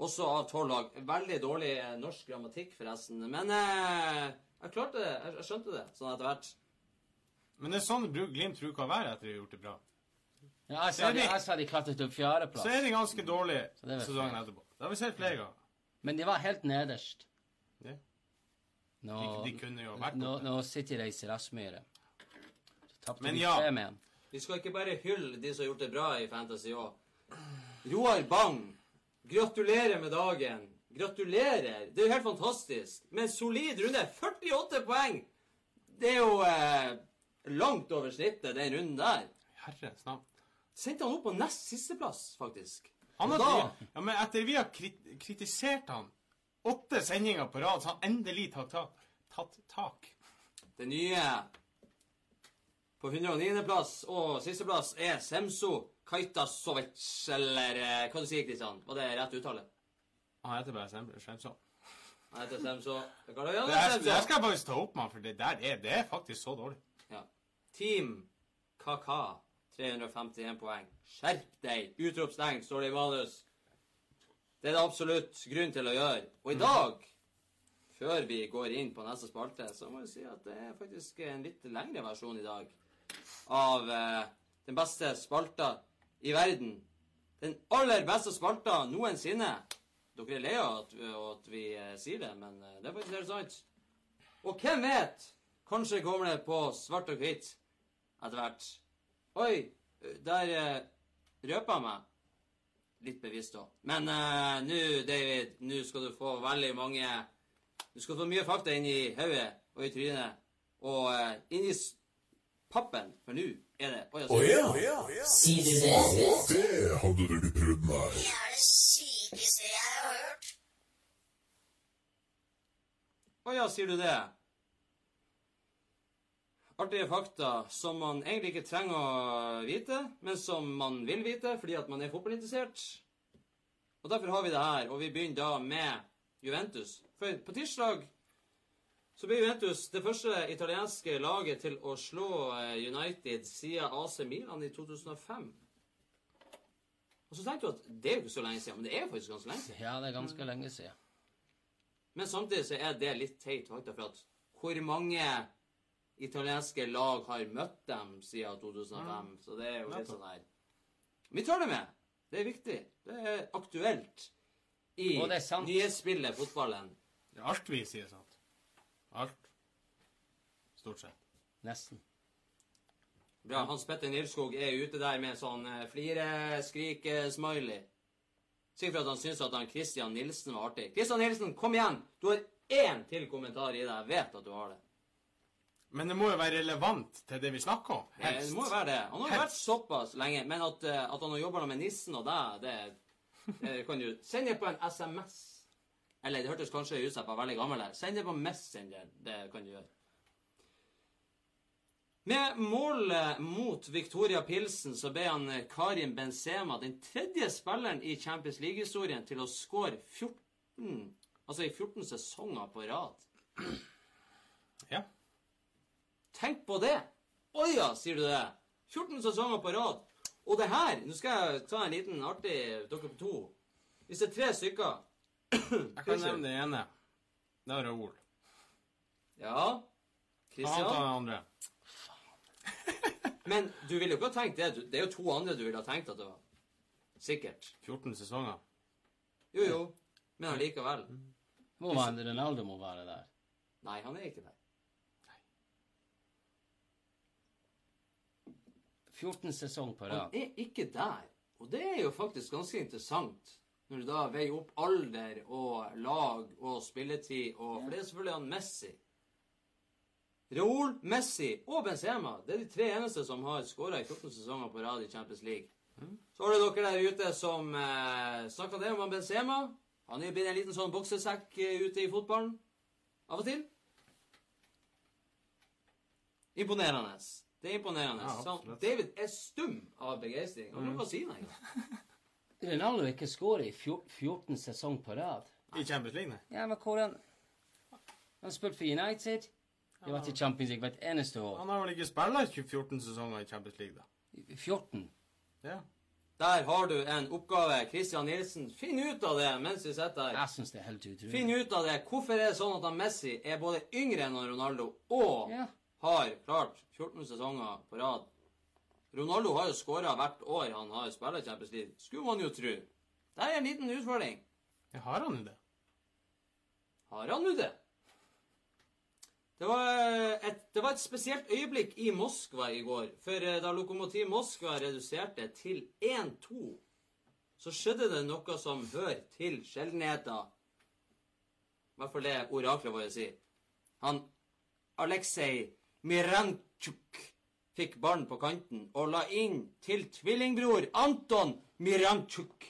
Også av tolv lag. Veldig dårlig eh, norsk grammatikk, forresten. Men eh, jeg klarte det. Jeg, jeg skjønte det sånn etter hvert. Men det er sånn Glimt bruker å være etter de har gjort det bra. Ja, jeg, sa de, jeg sa de klatret opp fjerdeplass. Så er de ganske dårlige er sesongen etterpå. Det har vi sett flere ganger. Men de var helt nederst. Nå, De, de kunne jo vært nå, oppe. nå sitter de i Silasmyre. Men ja. Vi skal ikke bare hylle de som har gjort det bra i Fantasy òg. Roar Bang, gratulerer med dagen. Gratulerer. Det er jo helt fantastisk. Med en solid runde. 48 poeng! Det er jo eh, langt over snittet, den runden der. Herre snart. Sendte han opp på nest sisteplass, faktisk. Han da- ja, men etter vi har krit kritisert han åtte sendinger på rad, så han endelig tatt, tak- tatt tak. Det nye på 109.-plass og sisteplass er Semso Kajtasovic, eller eh, hva du sier Kristian? Var det rett uttale? Han heter bare Semso. Han heter Semso Det, det skal jeg faktisk ta opp med for det der er, det er faktisk så dårlig. Ja. Team Kaka 351 poeng. Skjerp deg! Utropstegn, står det i manus. Det er det absolutt grunn til å gjøre. Og i dag, før vi går inn på neste spalte, så må jeg si at det er faktisk en litt lengre versjon i dag av eh, den beste spalta i verden. Den aller beste spalta noensinne. Dere er lei av at, at vi eh, sier det, men eh, det er faktisk helt sant. Og hvem vet? Kanskje kommer det på svart og hvitt etter hvert. Oi, der uh, røpa jeg meg. Litt bevisst òg. Men uh, nå, David, nå skal du få veldig mange Du skal få mye fakta inn i hodet og i trynet. Og uh, inn i s- pappen, for nå er det Oi, ja. Sier du det? Det hadde du ikke prøvd, nei. Det er det sykeste jeg har hørt. Å ja, sier du det? Artige fakta som man egentlig ikke trenger å vite, men som man vil vite fordi at man er fotballinteressert. Og derfor har vi det her, og vi begynner da med Juventus. For på tirsdag så ble Juventus det første italienske laget til å slå eh, United siden AC Milan i 2005. Og så tenkte du at det er jo ikke så lenge siden, men det er faktisk ganske lenge siden. Ja, det er ganske lenge siden. Men samtidig så er det litt teit fakta, for at hvor mange italienske lag har møtt dem siden 2005? Så det er jo litt sånn her Vi tar det med. Det er viktig. Det er aktuelt i Og det er sant. nyhetsspillet fotballen. Det er alt vi sier sant. Alt. Stort sett. Nesten. Bra. Hans Petter Nilskog er ute der med en sånn eh, flire-skrike-smiley. Sikkert for at han syns at han Christian Nilsen var artig. Christian Nilsen, kom igjen! Du har én til kommentar i deg. Jeg vet at du har det. Men det må jo være relevant til det vi snakker om. Eh, Det må jo være det. Han har jo vært såpass lenge, men at, eh, at han har jobba med nissen og deg, det, det kan du Send det på en SMS. Eller det hørtes kanskje ut som jeg var veldig gammel her. Send det på Messenger. Det kan du gjøre. Med målet mot Victoria Pilsen så ble han Karim Benzema den tredje spilleren i Champions League-historien til å skåre 14 Altså i 14 sesonger på rad. Ja. Tenk på det! Oi ja, sier du det. 14 sesonger på rad. Og det her Nå skal jeg ta en liten artig Dere på to. Hvis det er tre stykker Jeg kan nevne det ene. Det er Raoul. Ja. Christian? Han tar den andre. Men du ville jo ikke ha tenkt det. Det er jo to andre du ville ha tenkt at det var. Sikkert. 14 sesonger. Jo, jo. Men allikevel. Må være, Ronaldo må være der. Nei, han er ikke der. 14 sesong på rad. Han er ikke der. Og det er jo faktisk ganske interessant. Når du da veier opp alder og lag og spilletid og For det er selvfølgelig han Messi. Raúl, Messi og Benzema. Det er de tre eneste som har skåra i 14 sesonger på rad i Champions League. Så har du dere der ute som eh, snakka det om han Benzema. Han er blitt en liten sånn boksesekk eh, ute i fotballen. Av og til. Imponerende. Det er imponerende. Ja, Så. David er stum av begeistring. Han bruker å si noe engang. Ronaldo ikke skåret i 14 sesong på rad. I Champions League, nei. Ja, men hvordan Han har spilt for United. De har vært i Champions League hvert eneste år. Han har vel ikke spilt 14 sesonger i Champions League, da? 14. Ja. Der har du en oppgave. Christian Nilsen, finn ut av det mens vi sitter her. Jeg syns det er helt utrolig. Finn ut av det. Hvorfor er det sånn at han Messi er både yngre enn Ronaldo og Ja. Har klart 14 sesonger på rad? Ronaldo har jo skåra hvert år han har spilt Champions League. Skulle man jo tro. Det er en liten utfordring. ja har han jo det? Har han nå det? Det var, et, det var et spesielt øyeblikk i Moskva i går. For eh, da Lokomotiv Moskva reduserte til 1-2, så skjedde det noe som hører til sjeldenheter. I hvert fall det oraklet vårt sier. Han Aleksej Miranchuk fikk ballen på kanten og la inn til tvillingbror Anton Miranchuk,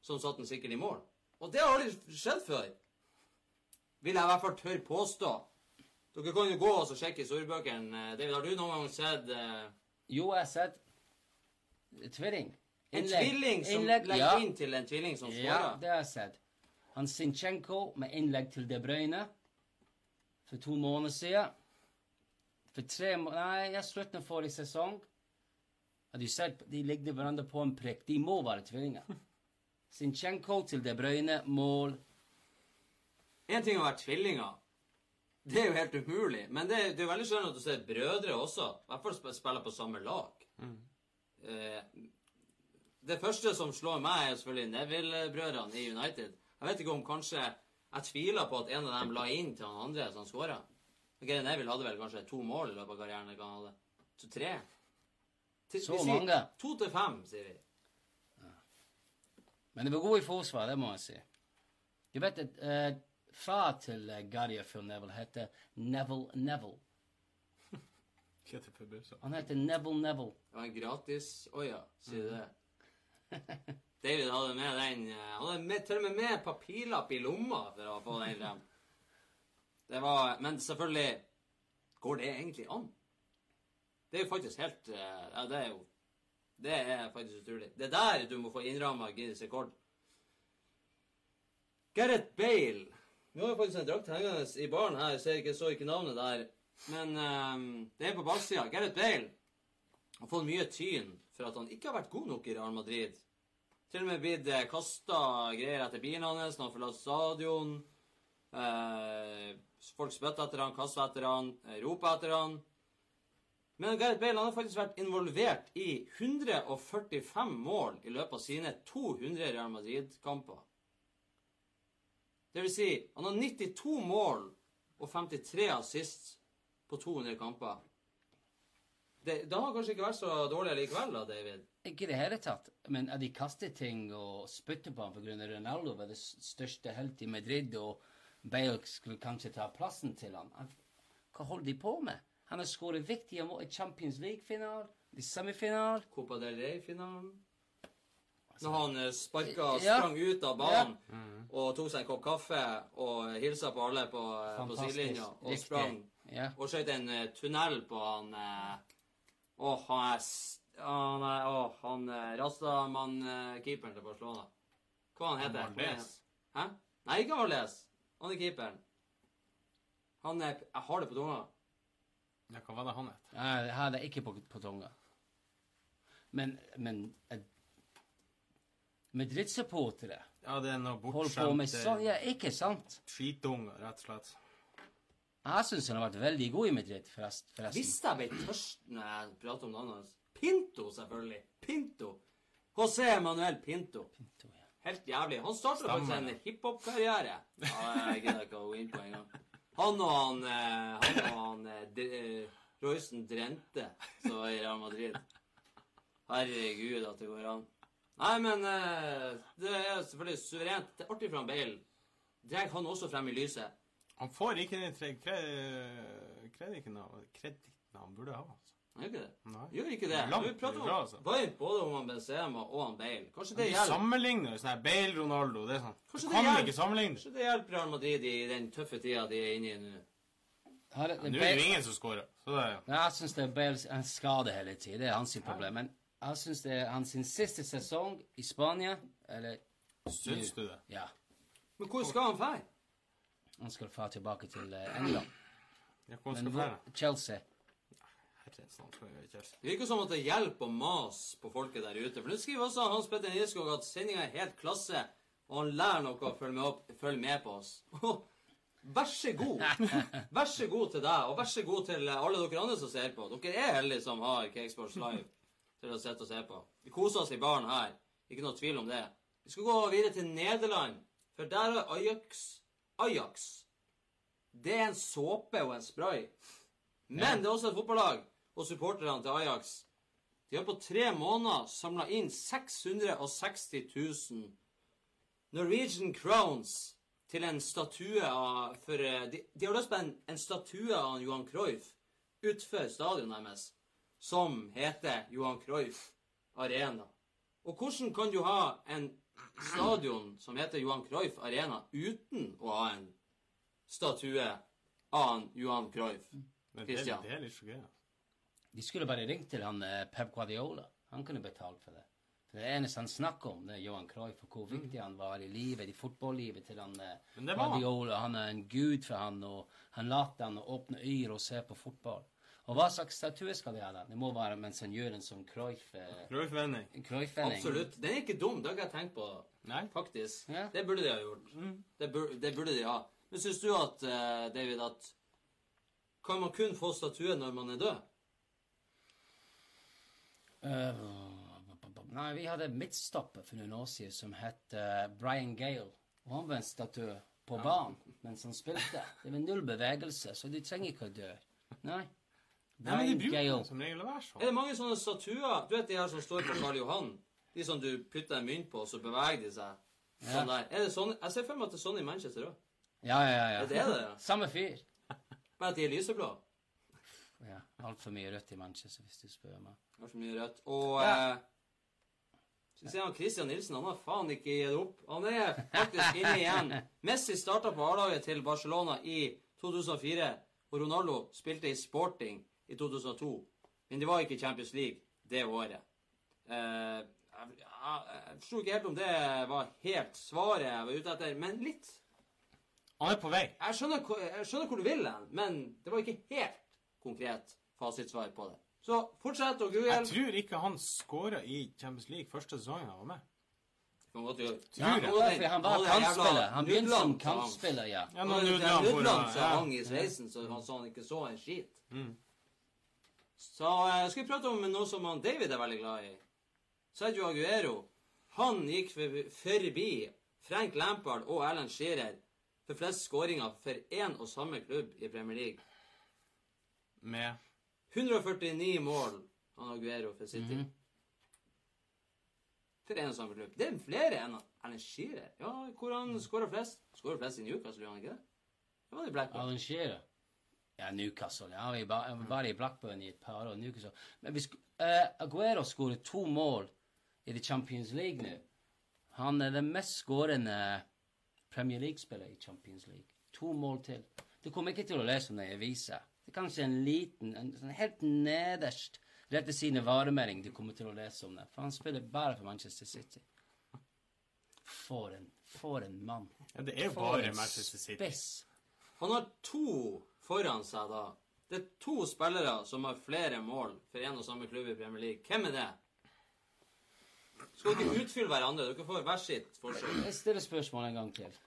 som satte den sikkert i mål. Og det har aldri skjedd før vil jeg i hvert fall tørre påstå. Dere kan jo gå og sjekke i storebøkene. David, har du noen gang sett uh... Jo, jeg har sett tvilling. en tvilling som Innlegg, legger ja. inn til en tvilling som Ja, det har jeg sett. Han Sinchenko med innlegg til De Bruyne for to måneder siden. For tre Nei, jeg slutten av forrige sesong. Har du sett? De ligner hverandre på en prikk. De må være tvillinger. Sinchenko til De Bruyne, mål. En ting å være tvillinger. Det er jo helt umulig. Men det, det er jo veldig skjønt at du ser brødre også. I hvert fall spiller på samme lag. Eh, det første som slår meg, er selvfølgelig Neville-brødrene i United. Jeg vet ikke om kanskje Jeg tviler på at en av dem la inn til han andre som skåra. Gary Neville hadde vel kanskje to mål i løpet av karrieren. Ikke han hadde. Så tre. Til- Så sier mange. To til fem, sier vi. Men det var god i forsvar, det må jeg si. Du vet at uh, far til uh, Gary Phil Neville heter Neville Neville. Han heter Neville Neville. Det var en gratis Å ja, sier du det? David hadde med den eh, Han hadde med, til og med med papirlapp i lomma for å få den frem. Det var Men selvfølgelig Går det egentlig an? Det er jo faktisk helt eh, Ja, det er jo Det er faktisk utrolig. Det er der du må få innramma Guinness rekord. Gareth Bale. Nå har jeg faktisk en drakt hengende i baren her. Jeg ser ikke, så ikke navnet der. Men um, det er på baksida. Gareth Bale har fått mye tyn for at han ikke har vært god nok i Real Madrid. Til og med blitt eh, kasta greier etter bilen hans når han forlater stadion. Eh, folk spytter etter han, kaster etter han, eh, roper etter han. Men Gareth Bale han har faktisk vært involvert i 145 mål i løpet av sine 200 Real Madrid-kamper. Det vil si, han har 92 mål og 53 assist på 200 kamper. Det, det har kanskje ikke vært så dårlig likevel, da, David? Ikke i det hele tatt. Men at de kaster ting og spytter på ham pga. Ronaldo var det største helt i Madrid, og Bale skulle kanskje ta plassen til ham. Hva holder de på med? Han har skåret viktige mål i Champions League-finalen, i semifinalen Copa del Rey-finalen. Når han eh, sparka Ja. sprang ut av banen og tok seg en kopp kaffe og hilsa på alle på, eh, på sidelinja og Riktig. sprang Ja. og skøyt en eh, tunnel på han Åh, han er Åh, han Åh, han Rastamann-keeperen til Barcelona. Hva han heter han? Hæ? Nei, ikke Valdez. Han er keeperen. Han er Jeg har det på tunga. Ja, hva var det han het? Jeg har det ikke på, på tunga. Men, men med Madrid-supportere Ja, det er noe holder på med sånn Ja, ikke sant? skitunger, rett og slett. Jeg syns han har vært veldig god i Madrid, forrest, forresten. Hvis jeg ble tørst når jeg prater om navnet hans Pinto, selvfølgelig. Pinto. José Manuel Pinto. Pinto, ja. Helt jævlig. Han startet faktisk en hiphop-karriere. Ja, jeg gidder ikke å gå inn på engang. Han og han, eh, han, og han eh, eh, Roysen Drente, som var i Real Madrid. Herregud, at det går an. Nei, men eh, det er selvfølgelig suverent. Det er artig for han Bale. Drar han også frem i lyset. Han får ikke den kredikken han burde ha. Han gjør ikke det. Nei. Gjør ikke det. Langt Vi prater om altså. både om han Benzema og han Bale. Kanskje det De hjelper. sammenligner jo sånn her Bale, Ronaldo det er sånn. Kanskje Du det kan hjelper. ikke sammenligne. Kanskje det hjelper Real Madrid i den tøffe tida de er inne i nå. Nå er det jo ingen som scorer. Så det er Ja, Jeg syns det er Bale en skade hele tiden. Det er hans problem. Men jeg syns det er hans siste sesong i Spania Eller Syns du det? ja. Men hvor skal han dra? Han skal dra tilbake til eh, England. Ja, hvor skal flere? Chelsea. Altså. Det virker som at det hjelper å mase på folket der ute. For nå skriver også Hans Petter Nilskog at sendinga er helt klasse, og han lærer noe å følge med, opp, følge med på oss. Vær så god. Vær så god til deg, og vær så god til alle dere andre som ser på. Dere er heldige som har Cakesports Live til å sitte og se på. Vi koser oss i baren her. Ikke noe tvil om det. Vi skal gå videre til Nederland, for der er Ajax Ajax. Det er en såpe og en spray. Men det er også et fotballag, og supporterne til Ajax de har på tre måneder samla inn 660 000 Norwegian crowns til en statue av for, eh, de, de har lyst på en, en statue av Johan Cruyff utenfor stadionet deres, som heter Johan Cruyff Arena. Og hvordan kan du ha en stadion som heter Johan Cruyff Arena uten å ha en statue av Johan Cruyff? Men det, det er litt så gøy. altså. De skulle bare ringt til han eh, Pep Guardiola. Han kunne betalt for det. For Det eneste han snakker om, det er Johan Cruyff og hvor viktig han var i livet, i fotballivet til han eh, han. Guardiola. Han er en gud for han, og han lot han åpne øyne og se på fotball. Og hva slags statue skal de ha? da? Det må være mens han gjør en sånn Cruyff... Eh, Cruyff-vending. Cruyff-vending. Absolutt. Den er ikke dum. Det har jeg tenkt på, Nei. faktisk. Ja. Det burde de ha gjort. Det, burde, det burde de ha. Men syns du at, David, at kan man kun få statue når man er død? Eh, nei, vi hadde midtstopper for noen år siden som het eh, Brian Gale. Og han var en statue på banen mens han spilte. Det var null bevegelse, så du trenger ikke å dø. Nei. Nei, men de Brian bruker Gale. det som regel å være Er sånn. det mange sånne statuer? Du vet de her som står på Karl Johan? De som du putter en mynt på, og så beveger de seg. Sånn der. Er det sånn? Jeg ser for meg at det er sånn i Manchester òg. Ja, ja, ja. Er det det, ja? Samme fyr. Men at de er lyseblå. Ja, Altfor mye rødt i Manchester, hvis du spør meg. Har så mye rødt. Og Ja. eh, så ser han Christian Nilsen. Han har faen ikke gitt opp. Han er faktisk inne igjen. Messi starta på A-laget til Barcelona i 2004, og Ronaldo spilte i Sporting i 2002. Men det var ikke Champions League det året. Eh, jeg, jeg, jeg forsto ikke helt om det var helt svaret jeg var ute etter, men litt. Han er på vei. Jeg skjønner, jeg skjønner hvor du vil hen, men det var ikke helt konkret fasitsvar på det. Så fortsett å google. Jeg tror ikke han skåra i Champions League første sesongen han var med. Kan godt gjøre. Tror jeg. Ja, han var kantspiller. Han begynte som kantspiller, ja. Ja, Nudland som ja. hang i sveisen, så han sa han ikke så en skit. Mm. Så jeg skal vi prate om noe som han David er veldig glad i. Sergio Aguero. Han gikk forbi Frank Lampard og Alan Shearer for flest skåringer for én og samme klubb i Premier League. Med 149 mål han Aguero for City. Mhm. For en samme klubb. Det er flere enn Alan Shearer. Ja, hvor han skårer flest? Skårer flest i Newcastle, gjør han ikke det? Det var det Blackburn. Alan Shearer. Ja, Newcastle. Ja, vi ba- var bare i Blackburn i et par år. Newcastle. Men vi sk eh, Aguero skåret to mål i The Champions League nå. Han er den mest skårende Premier League-spiller i Champions League. To mål til. Du kommer ikke til å lese om det i avisa. Det er kanskje en liten, en sånn helt nederst, rett ved siden av varemelding du kommer til å lese om det. For han spiller bare for Manchester City. For en, for en mann. Ja, det er For bare Manchester City. spiss. Han har to foran seg da. Det er to spillere som har flere mål for én og samme klubb i Premier League. Hvem er det? Skal dere utfylle hverandre? Dere får hver sitt forskjell. Jeg stiller spørsmål en gang til.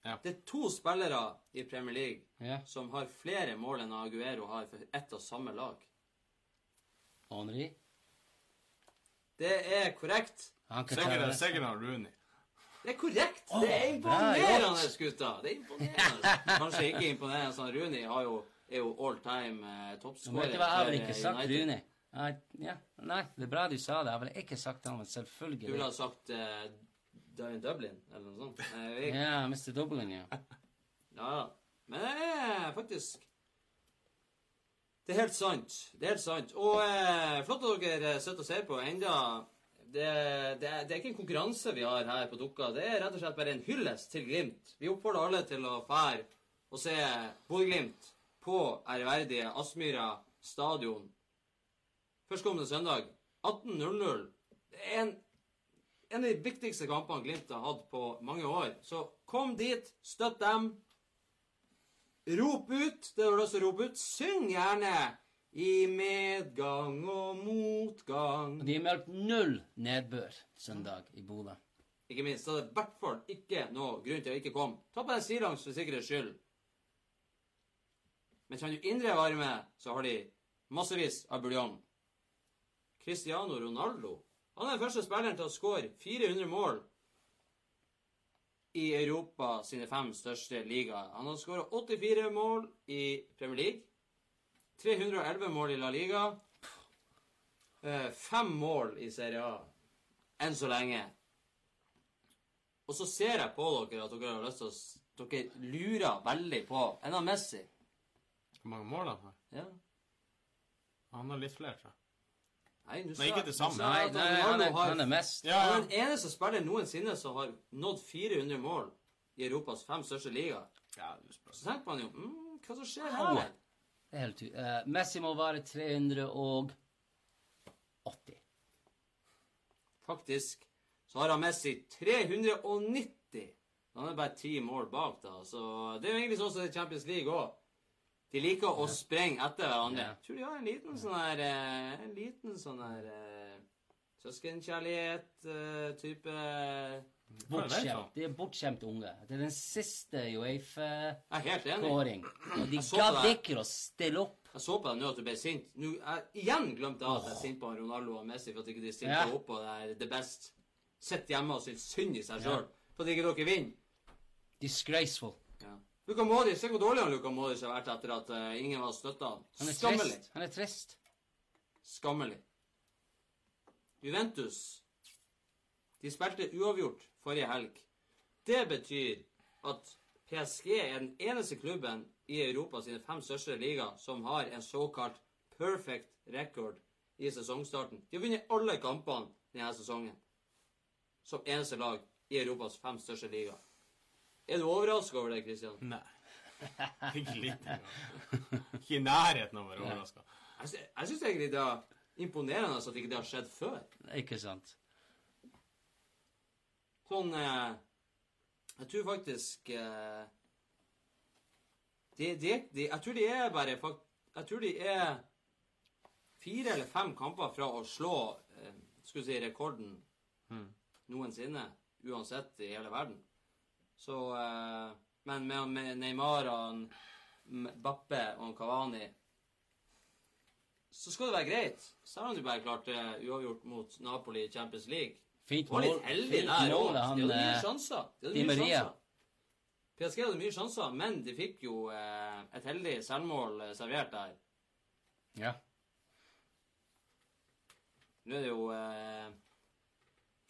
Det, ja. Det er to spillere i Premier League Ja. som har flere mål enn Aguero har for ett og samme lag. Henri? Det er korrekt. Sikkert, er- han Rooney. Det er korrekt! Oh, det er imponerende, gutta! Det er imponerende. Kanskje ikke imponerende. Sånn, Rooney har jo, er jo all time eh, toppskårer. Vet du hva, jeg har vel ikke eh, sagt United. Rooney. Uh, ja, nei, det er bra du sa det. Jeg ville ikke sagt han, men Du ville ha sagt uh, Darren Dublin, eller noe sånt. Eh, Jeg. Ja, Mr. Dublin, ja. Ja. Men det er faktisk Det er helt sant. Det er helt sant. Og eh, flott at dere sitter og ser på enda det, det, det er ikke en konkurranse vi har her på Dukka. Det er rett og slett bare en hyllest til Glimt. Vi oppfordrer alle til å fære og se Bodø-Glimt på ærverdige Aspmyra stadion førstkommende søndag 18.00. Det er en, en av de viktigste kampene Glimt har hatt på mange år. Så kom dit, støtt dem. Rop ut det du har lyst til å rope ut. Syng gjerne i medgang og motgang. Og de har meldt null nedbør søndag i Bodø. Ikke minst, så er det i hvert fall ikke noe grunn til å ikke komme. Ta på deg stillongs for sikkerhets skyld. Men kjenner du indre varme, så har de massevis av buljong. Cristiano Ronaldo han er den første spilleren til å skåre 400 mål i Europa sine fem største ligaer. Han har skåra 84 mål i Premier League. 311 mål i La Liga. eh, Fem mål i Serie A. Enn så lenge. Og så ser jeg på dere at dere har lyst til å Dere lurer veldig på En av Messi. Hvor mange mål han har? Ja. Han har litt flere, tror jeg. Nei, nå Nei, ikke det samme. Nei, nei han, er, har- han er mest. Ja, Han er den eneste spiller noensinne som har nådd 400 mål i Europas fem største ligaer. ja. Så tenker man jo mm, Hva som skjer her? Det er helt tu... eh, Messi må være 380. Faktisk så har han Messi 390. Han er bare ti mål bak, da. Så det er jo egentlig sånn som i Champions League òg. De liker å sprenge etter hverandre. Jeg tror de har en liten sånn her eh, En liten sånn her eh, Søskenkjærlighet-type Bortskjemt. De er bortskjemte unge. Det er den siste Uefa-kåring. Er. Og de gadd ikke å stille opp. Jeg så på deg nå at du ble sint. Nå, jeg igjen glemte jeg at jeg er sint på Ronaldo og Messi for at ikke de stilte Ja. opp på det der The Best. Sitter hjemme og syns synd i seg sjøl for at ikke dere vinner. Disgraceful. Ja. Luka Modric, Se hvor dårlig han Luka Modric har vært etter at uh, ingen har støtta han. Skammelig. trist. Han er trist. Skammelig. Juventus De spilte uavgjort forrige helg. Det betyr at PSG er den eneste klubben i Europa sine fem største ligaer som har en såkalt perfect record i sesongstarten. De har vunnet alle kampene denne sesongen som eneste lag i Europas fem største ligaer. Er du overraska over det, Kristian? Nei. Ikke litt engang. Ikke i nærheten av å være overraska. Jeg, jeg syns egentlig det er imponerende at ikke det har skjedd før. Ikke sant? Sånn eh, Jeg tror faktisk eh, de, de, de, Jeg tror de er bare Jeg tror de er fire eller fem kamper fra å slå eh, skulle si rekorden noensinne. Uansett i hele verden. Så eh, Men med, med Neymar og Bappe og Kavani så skal det være greit. Selv om du bare klarte uavgjort mot Napoli i Champions League. Fint mål. litt heldig der òg. De hadde mye eh, sjanser. De hadde mye sjanser. PSG hadde mye sjanser, men de fikk jo eh, et heldig selvmål eh, servert der. Ja. Nå er det jo eh,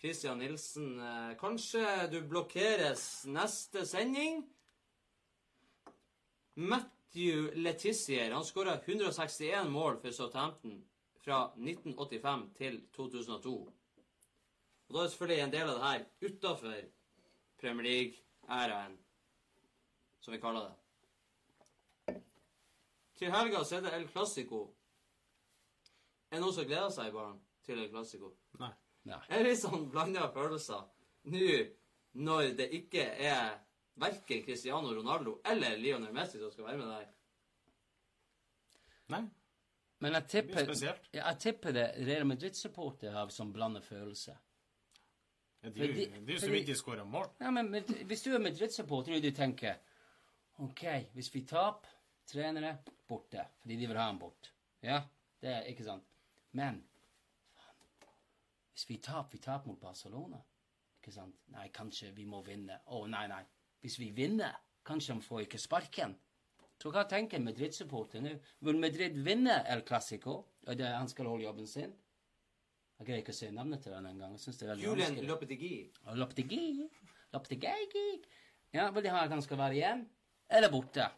Christian Nilsen eh, Kanskje du blokkeres neste sending? Matthew Letizier han skåra 161 mål for Southampton fra 1985 til 2002. Og da er selvfølgelig en del av det her utafor Premier League-æraen, som vi kaller det. Til helga så er det El Clásico. Er det noen som gleder seg barn, til El Clásico? Nei. Nei. Jeg litt sånn blanda følelser nå når det ikke er verken Cristiano Ronaldo eller Lionel Messi som skal være med der. Nei. Men jeg Det blir tipper, spesielt. ja, jeg tipper det Real Madrid-supporter har sånn blandet følelse. Ja, Det jo er jo så vidt de skårer mål. Ja, men hvis du er Madrid-supporter, og du tenker OK, hvis vi taper trenere borte, fordi de vil ha ham bort Ja, det er ikke sant. Men hvis vi taper, vi taper mot Barcelona Ikke sant? Nei, kanskje vi må vinne. Å, nei, nei. Hvis vi vinner, kanskje han får ikke sparken. Så hva tenker Madrid-supporter nå? Vil Madrid vinne El Clásico? Og det, han skal holde jobben sin? Jeg greier ikke å si navnet til han engang. Julian. Lopetegui. Lopetegui. Lopetegui. Ja, vil de ha at han skal være igjen? Eller borte?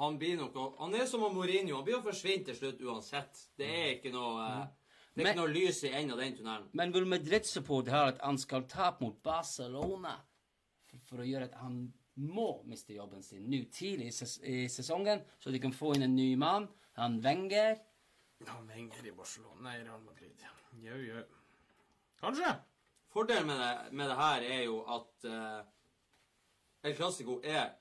Han blir nok Han er som Mourinho. Han blir å forsvinne til slutt uansett. Det er ikke noe eh, Det er ikke noe lys i enden av den tunnelen. Men vil på det her at han skal tape mot Barcelona for, for å gjøre at han må miste jobben sin nå tidlig i, ses i sesongen, så de kan få inn en ny mann? Han Wenger? Han Wenger i Barcelona Nei, Real Madrid. Jau, jau. Kanskje. Fordelen med det, med det her er jo at uh, El Clásico er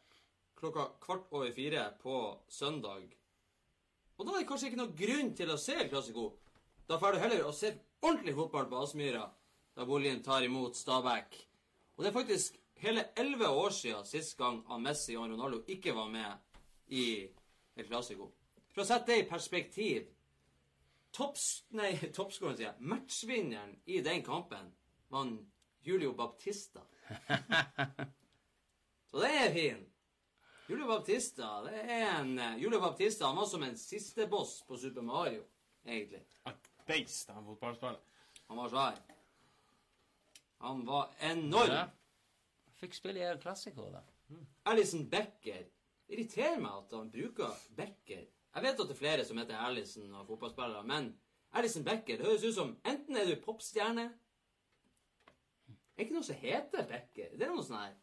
klokka kvart over fire på søndag. Og da er det kanskje ikke noe grunn til å se El Clásico. Da får du heller å se ordentlig fotball på Aspmyra, da boligen tar imot Stabæk. Og det er faktisk hele elleve år siden sist gang han Messi og Ronaldo ikke var med i El Clásico. For å sette det i perspektiv Topps... Nei, toppskåreren, sier jeg. Matchvinneren i den kampen var Julio Baptista. Så det er fin. Julio Baptista, det er en eh, Julio Baptista han var som en siste boss på Super Mario, egentlig. Beist av fotballspilleren. Han var svær. Han var enorm. Ja. Fikk spille i El Clásico, da. Alison Becker. Det irriterer meg at han bruker Becker. Jeg vet at det er flere som heter Alison og fotballspillere, men Alison Becker det høres ut som enten er du popstjerne Er ikke noe som heter Becker? Det er noe sånn her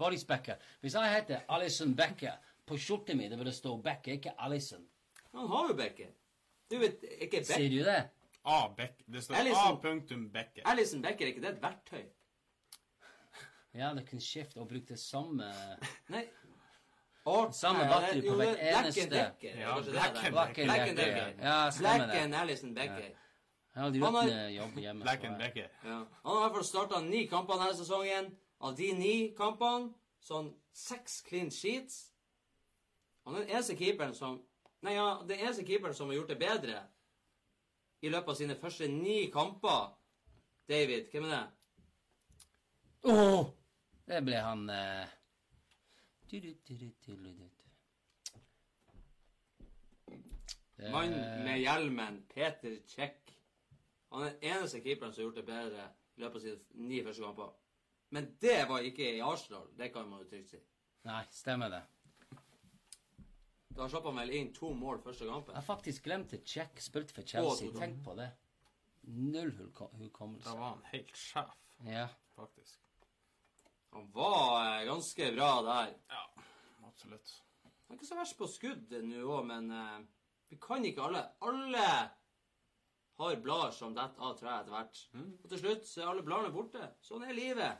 Boris Becker. Hvis jeg heter Alison Becker, på skjorta mi det vil det stå Becker, ikke Alison. Han har jo Becker. Du vet, ikke Beck? Sier du det? A. Beck. Det står A-punktum-Becker. Alison Becker, er ikke det et verktøy? Ja, det kan skifte og bruke det samme Nei. Art, Samme batteri på hver hvert er eneste- Black and and Black and. Decker. Ja, Black and Alison Becker. Ja, de Han har- uten jobb hjemme. Black and Becker. Ja. Han har i hvert fall starta ni kamper denne sesongen. Av de ni kampene sånn seks clean sheets. Han er den eneste keeperen som Nei, ja, den eneste keeperen som har gjort det bedre i løpet av sine første ni kamper. David, hvem er det? Åh! Det ble han eh... du, du, du, du, du, du, du. Det- Mann med hjelmen, Peter Czech. Han er den eneste keeperen som har gjort det bedre i løpet av sine ni første kamper. Men det var ikke i Arsenal. Det kan man jo trygt si. Nei, stemmer det. Da slapp han vel inn to mål første kampen. Jeg har faktisk glemt det. Check spilte for Chelsea. Tenk på det. Null huko- hukommelse. Da var han helt sjef, Ja. faktisk. Han var eh, ganske bra der. Ja, absolutt. Han er ikke så verst på skudd nå òg, men eh, vi kan ikke alle. Alle har blader som detter av treet etter hvert. Og til slutt så er alle bladene borte. Sånn er livet.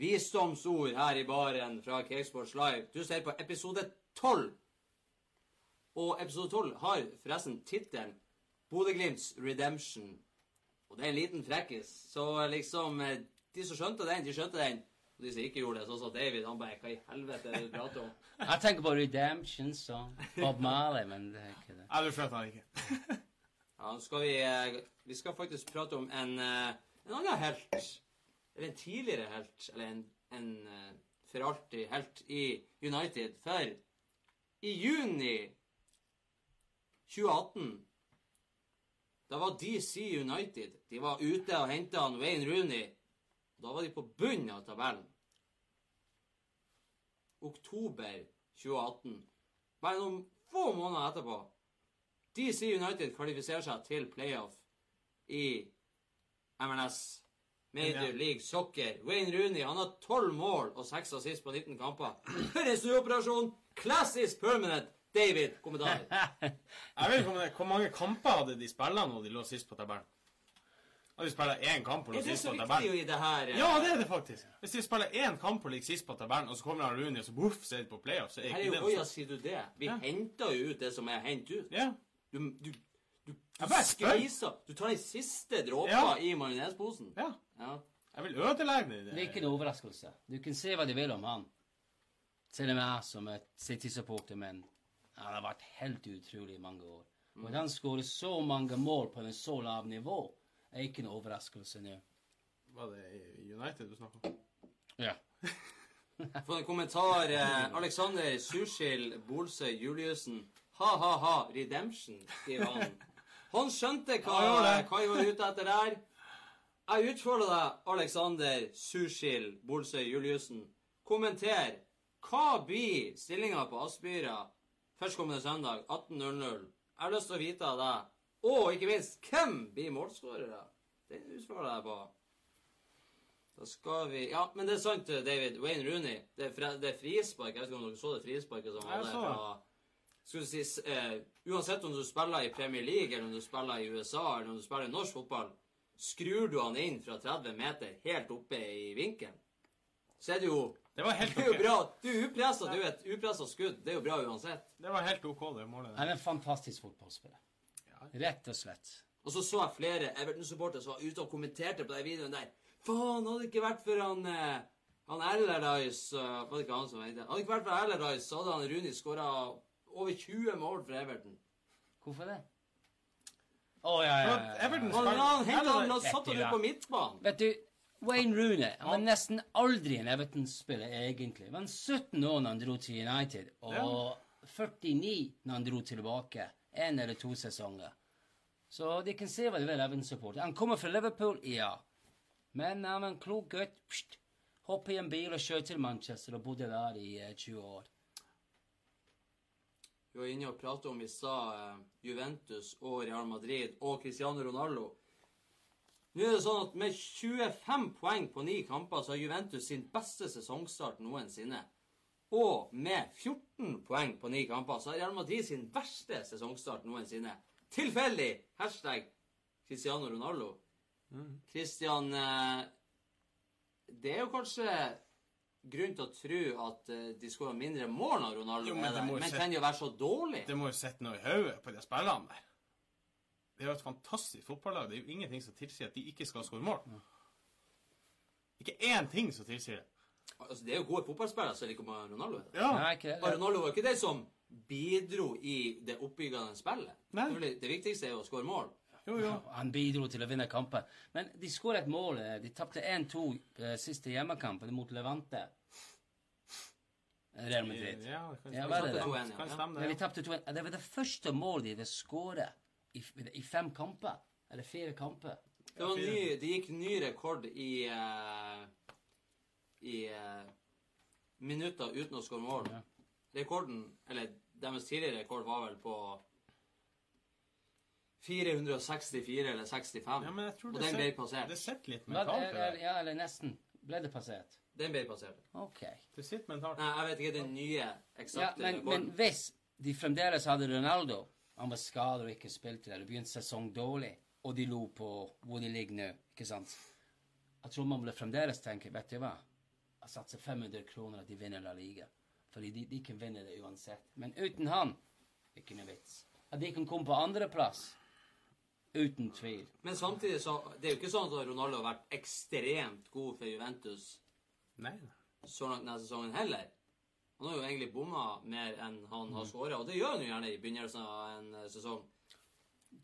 Visdomsord her i baren fra Cakesports Live. Du ser på episode 12. Og episode 12 har forresten tittelen Bodø-Glimts Redemption. Og det er en liten frekkis. Så liksom eh, De som skjønte den, de skjønte den. Og de som ikke gjorde det, sånn som David, han bare Hva i helvete er det du prater om? Jeg tenker på Redemption Song. Bob Marley, men det er ikke det. Jeg vil skjønte han ikke. Ja, nå skal vi, eh, vi skal faktisk prate om en, eh, en annen helt. Eller en tidligere helt. Eller en, en for alltid helt i United. For i juni 2018 da var DC United De var ute og henta Wayne Rooney. Da var de på bunnen av tabellen. Oktober 2018. Bare noen få måneder etterpå DC United kvalifiserer seg til playoff i MLS. Major Ja. League Soccer. Wayne Rooney han har 12 mål og 6 assist på 19 kamper. For en snuoperasjon! Classic permanent! David, kommentar. Jeg vet ikke Hvor mange kamper hadde de spilt når de lå sist på tabellen? Hadde de spilt én kamp og lå Er det sist så på viktig tabellen? i det her? eh, Ja, det er det faktisk. Hvis de spiller én kamp og ligger sist på tabellen, og så kommer han Rooney og så boff, så er de på playoff, så er ikke det noe sånt. sier du det? Vi Ja. henter jo ut det som er hentet ut. Ja, Du, du, du, du skviser. Du tar de siste dråper Ja. i majonesposen. Ja. Ja. Jeg vil ødelegge det. Det er ikke noe overraskelse. Du kan se hva du vil om han. Selv om med jeg som er City-supporter, men han har vært helt utrolig i mange år. Og at han skårer så mange mål på en så lav nivå, er ikke noe overraskelse nå. Var det United du snakket om? Ja. For en kommentar. Eh, Alexander Surskild Bolsøy Juliussen. Ha-ha-ha, redemption, skriver han. Han skjønte hva, det. hva jeg var ute etter der. Jeg utfordrer deg, Alexander Surskild Bolsøy Juliussen. Kommenter. Hva blir stillinga på Aspmyra førstkommende søndag 18.00? Jeg har lyst til å vite av deg. Og ikke minst, hvem blir målskårere? Den utfordrer jeg på. Da skal vi Ja, men det er sant, David. Wayne Rooney. Det er, det er frispark. Jeg vet ikke om dere så det frisparket som var det. fra Skal du si eh, Uansett om du spiller i Premier League, eller om du spiller i USA, eller om du spiller i norsk fotball, skrur du han inn fra 30 meter helt oppe i vinkelen, så er det jo Det var helt Det er jo bra. Du er upressa. Du er et upressa skudd. Det er jo bra uansett. Det var helt OK, det målet. Han er en fantastisk fotballspiller. Rett og slett. Og så så jeg flere Everton-supportere som var ute og kommenterte på den videoen der. Faen, hadde det ikke vært for han eh, han Allardyce uh, Var det ikke han som het det? Hadde det ikke vært for Allardyce, så hadde han Runi skåra over 20 mål for Everton. Hvorfor det? Å, ja, ja, For ja, ja. Everton Han, han, han, spiller han, han satt han på midtbanen. Vet du, Wayne Rooney han var nesten aldri en Everton-spiller, egentlig. Var 17 år da han dro til United, og 49 når han dro tilbake. En eller to sesonger. Så de kan se hva de vil, Everton-supporter. Han kommer fra Liverpool, ja. Men han var en klok gutt. Pst, Hoppet i en bil og kjørte til Manchester og bodde der i eh, 20 år. Vi var inne og pratet om i stad eh, Juventus og Real Madrid og Cristiano Ronaldo. Nå er det sånn at med 25 poeng på ni kamper så har Juventus sin beste sesongstart noensinne. Og med 14 poeng på ni kamper så har Real Madrid sin verste sesongstart noensinne. Tilfeldig! Hashtag Cristiano Ronaldo. Christian eh, Det er jo kanskje grunn til å tro at de de skårer mindre mål når Ronaldo Jo, men det Men sette, kan jo være så dårlig? Det må jo sitte noe i hodet på de spillerne der. Det er jo et fantastisk fotballag. Det er jo ingenting som tilsier at de ikke skal skåre mål. Ikke én ting som tilsier det. Altså, det er jo gode fotballspillere som liker med Ronaldo. er det? Ja. Nei, ikke Og Ronaldo var ikke det som bidro i det oppbyggende spillet. Nei. Det viktigste er jo å skåre mål. Jo, jo. Han bidro til å vinne kamper. Men de skåret et mål. eh, De tapte 1-2 eh, siste hjemmekamp mot Levante. Real Madrid. Ja, det kan Ja, stemme. var det det? Ja, det. tapte 2-1. Det var det første målet de hadde skåret i, i fem kamper. Eller fire kamper. Det, var ny, det gikk ny rekord i uh, I uh, minutter uten å skåre mål. Ja. Rekorden, eller deres tidligere rekord, var vel på 464 eller 65. Ja, men jeg tror og den ble passert. Det sitter litt mentalt i det. ja, eller nesten. Ble det passert? Den ble passert. OK. Det sitter mentalt. Nei, jeg vet ikke den nye Ja, eksakte ja, men rekorden. hvis de fremdeles hadde Ronaldo Han var skadet og ikke spilte, der. Det begynte sesong dårlig, og de lo på hvor de ligger nå, ikke sant Jeg tror man ville fremdeles tenke, vet du hva Jeg satser 500 kroner at de vinner La Liga. Fordi de, de kan vinne det uansett. Men uten han ikke noe vits. At de kan komme på andreplass, uten tvil. Men samtidig så Det er jo ikke sånn at Ronaldo har vært ekstremt god for Juventus Nei. så langt denne sesongen heller. Han har jo egentlig bomma mer enn han Mm. har skåra, og det gjør han jo gjerne i begynnelsen av en eh, sesong.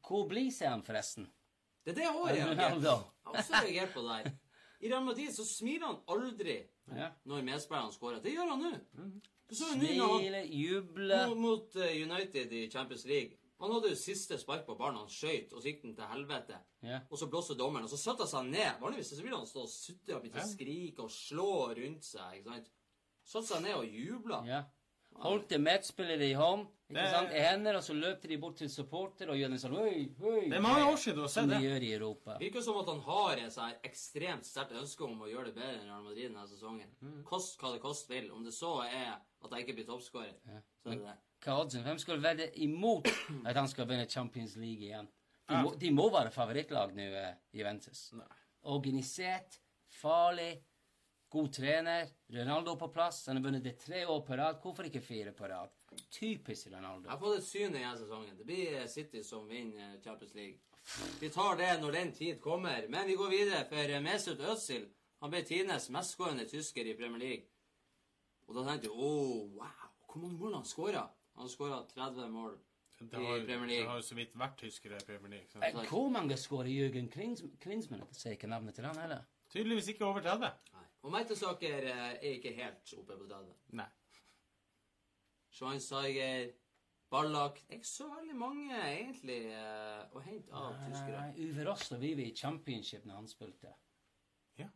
Hvor blir seg han, forresten? Det er det jeg har reagert på. Jeg har også reagert på det der. I Real Madrid så smiler han aldri Ja. når medspillerne skårer. Det gjør han nå. Du så jo nå Smile, juble mot, eh, United i Champions League. Han hadde jo siste spark på ballen. Han skøyt, og den til helvete. Ja. Og så blåste dommeren, og så satte han seg ned. Vanligvis så vil han stå og sutte og begynne å skrike og slå rundt seg. ikke sant? Satte seg ned og jubla. Ja. Holdt det medspillere i hånd, ikke Det- sant, i hender, og så løpte de bort til supporter og gjør en sånn Oi, oi. Det er mange år siden du har Som sett de det. gjør i Europa. Virker som at han har et så ekstremt sterkt ønske om å gjøre det bedre enn Real Madrid denne sesongen. Mm. Kost hva det kost vil. Om det så er at jeg ikke blir toppskårer, så er det det. Hva oddsen? Hvem skal vedde imot at han skal vinne Champions League igjen? De må, de må være favorittlag nå, eh, Juventus. Nei. Organisert, farlig, God trener. Ronaldo på plass. Han har vunnet det tre år på rad. Hvorfor ikke fire på rad? Typisk Ronaldo. Jeg har fått et syn i denne sesongen. Det blir City som vinner eh, Champions League. Vi tar det når den tid kommer. Men vi går videre, for Mesut Özil han ble tidenes mestskårende tysker i Premier League. Og da tenkte jeg oh, wow, hvor mange mål han skåra? Han skåra 30 mål Det i har, det har jo så vidt vært tyskere i Premier League. Så. Hvor mange skårer Jürgen Klinsmann? Sier ikke navnet til han heller. Tydeligvis ikke over 30. Nei. Og Mertesaker eh, er ikke helt oppe på 30. Nei. Schweinsteiger, Ballack Det er ikke så veldig mange egentlig eh, å hente av tyskere. Nei, Uwe Rosler vi i championship når han spilte. Ja.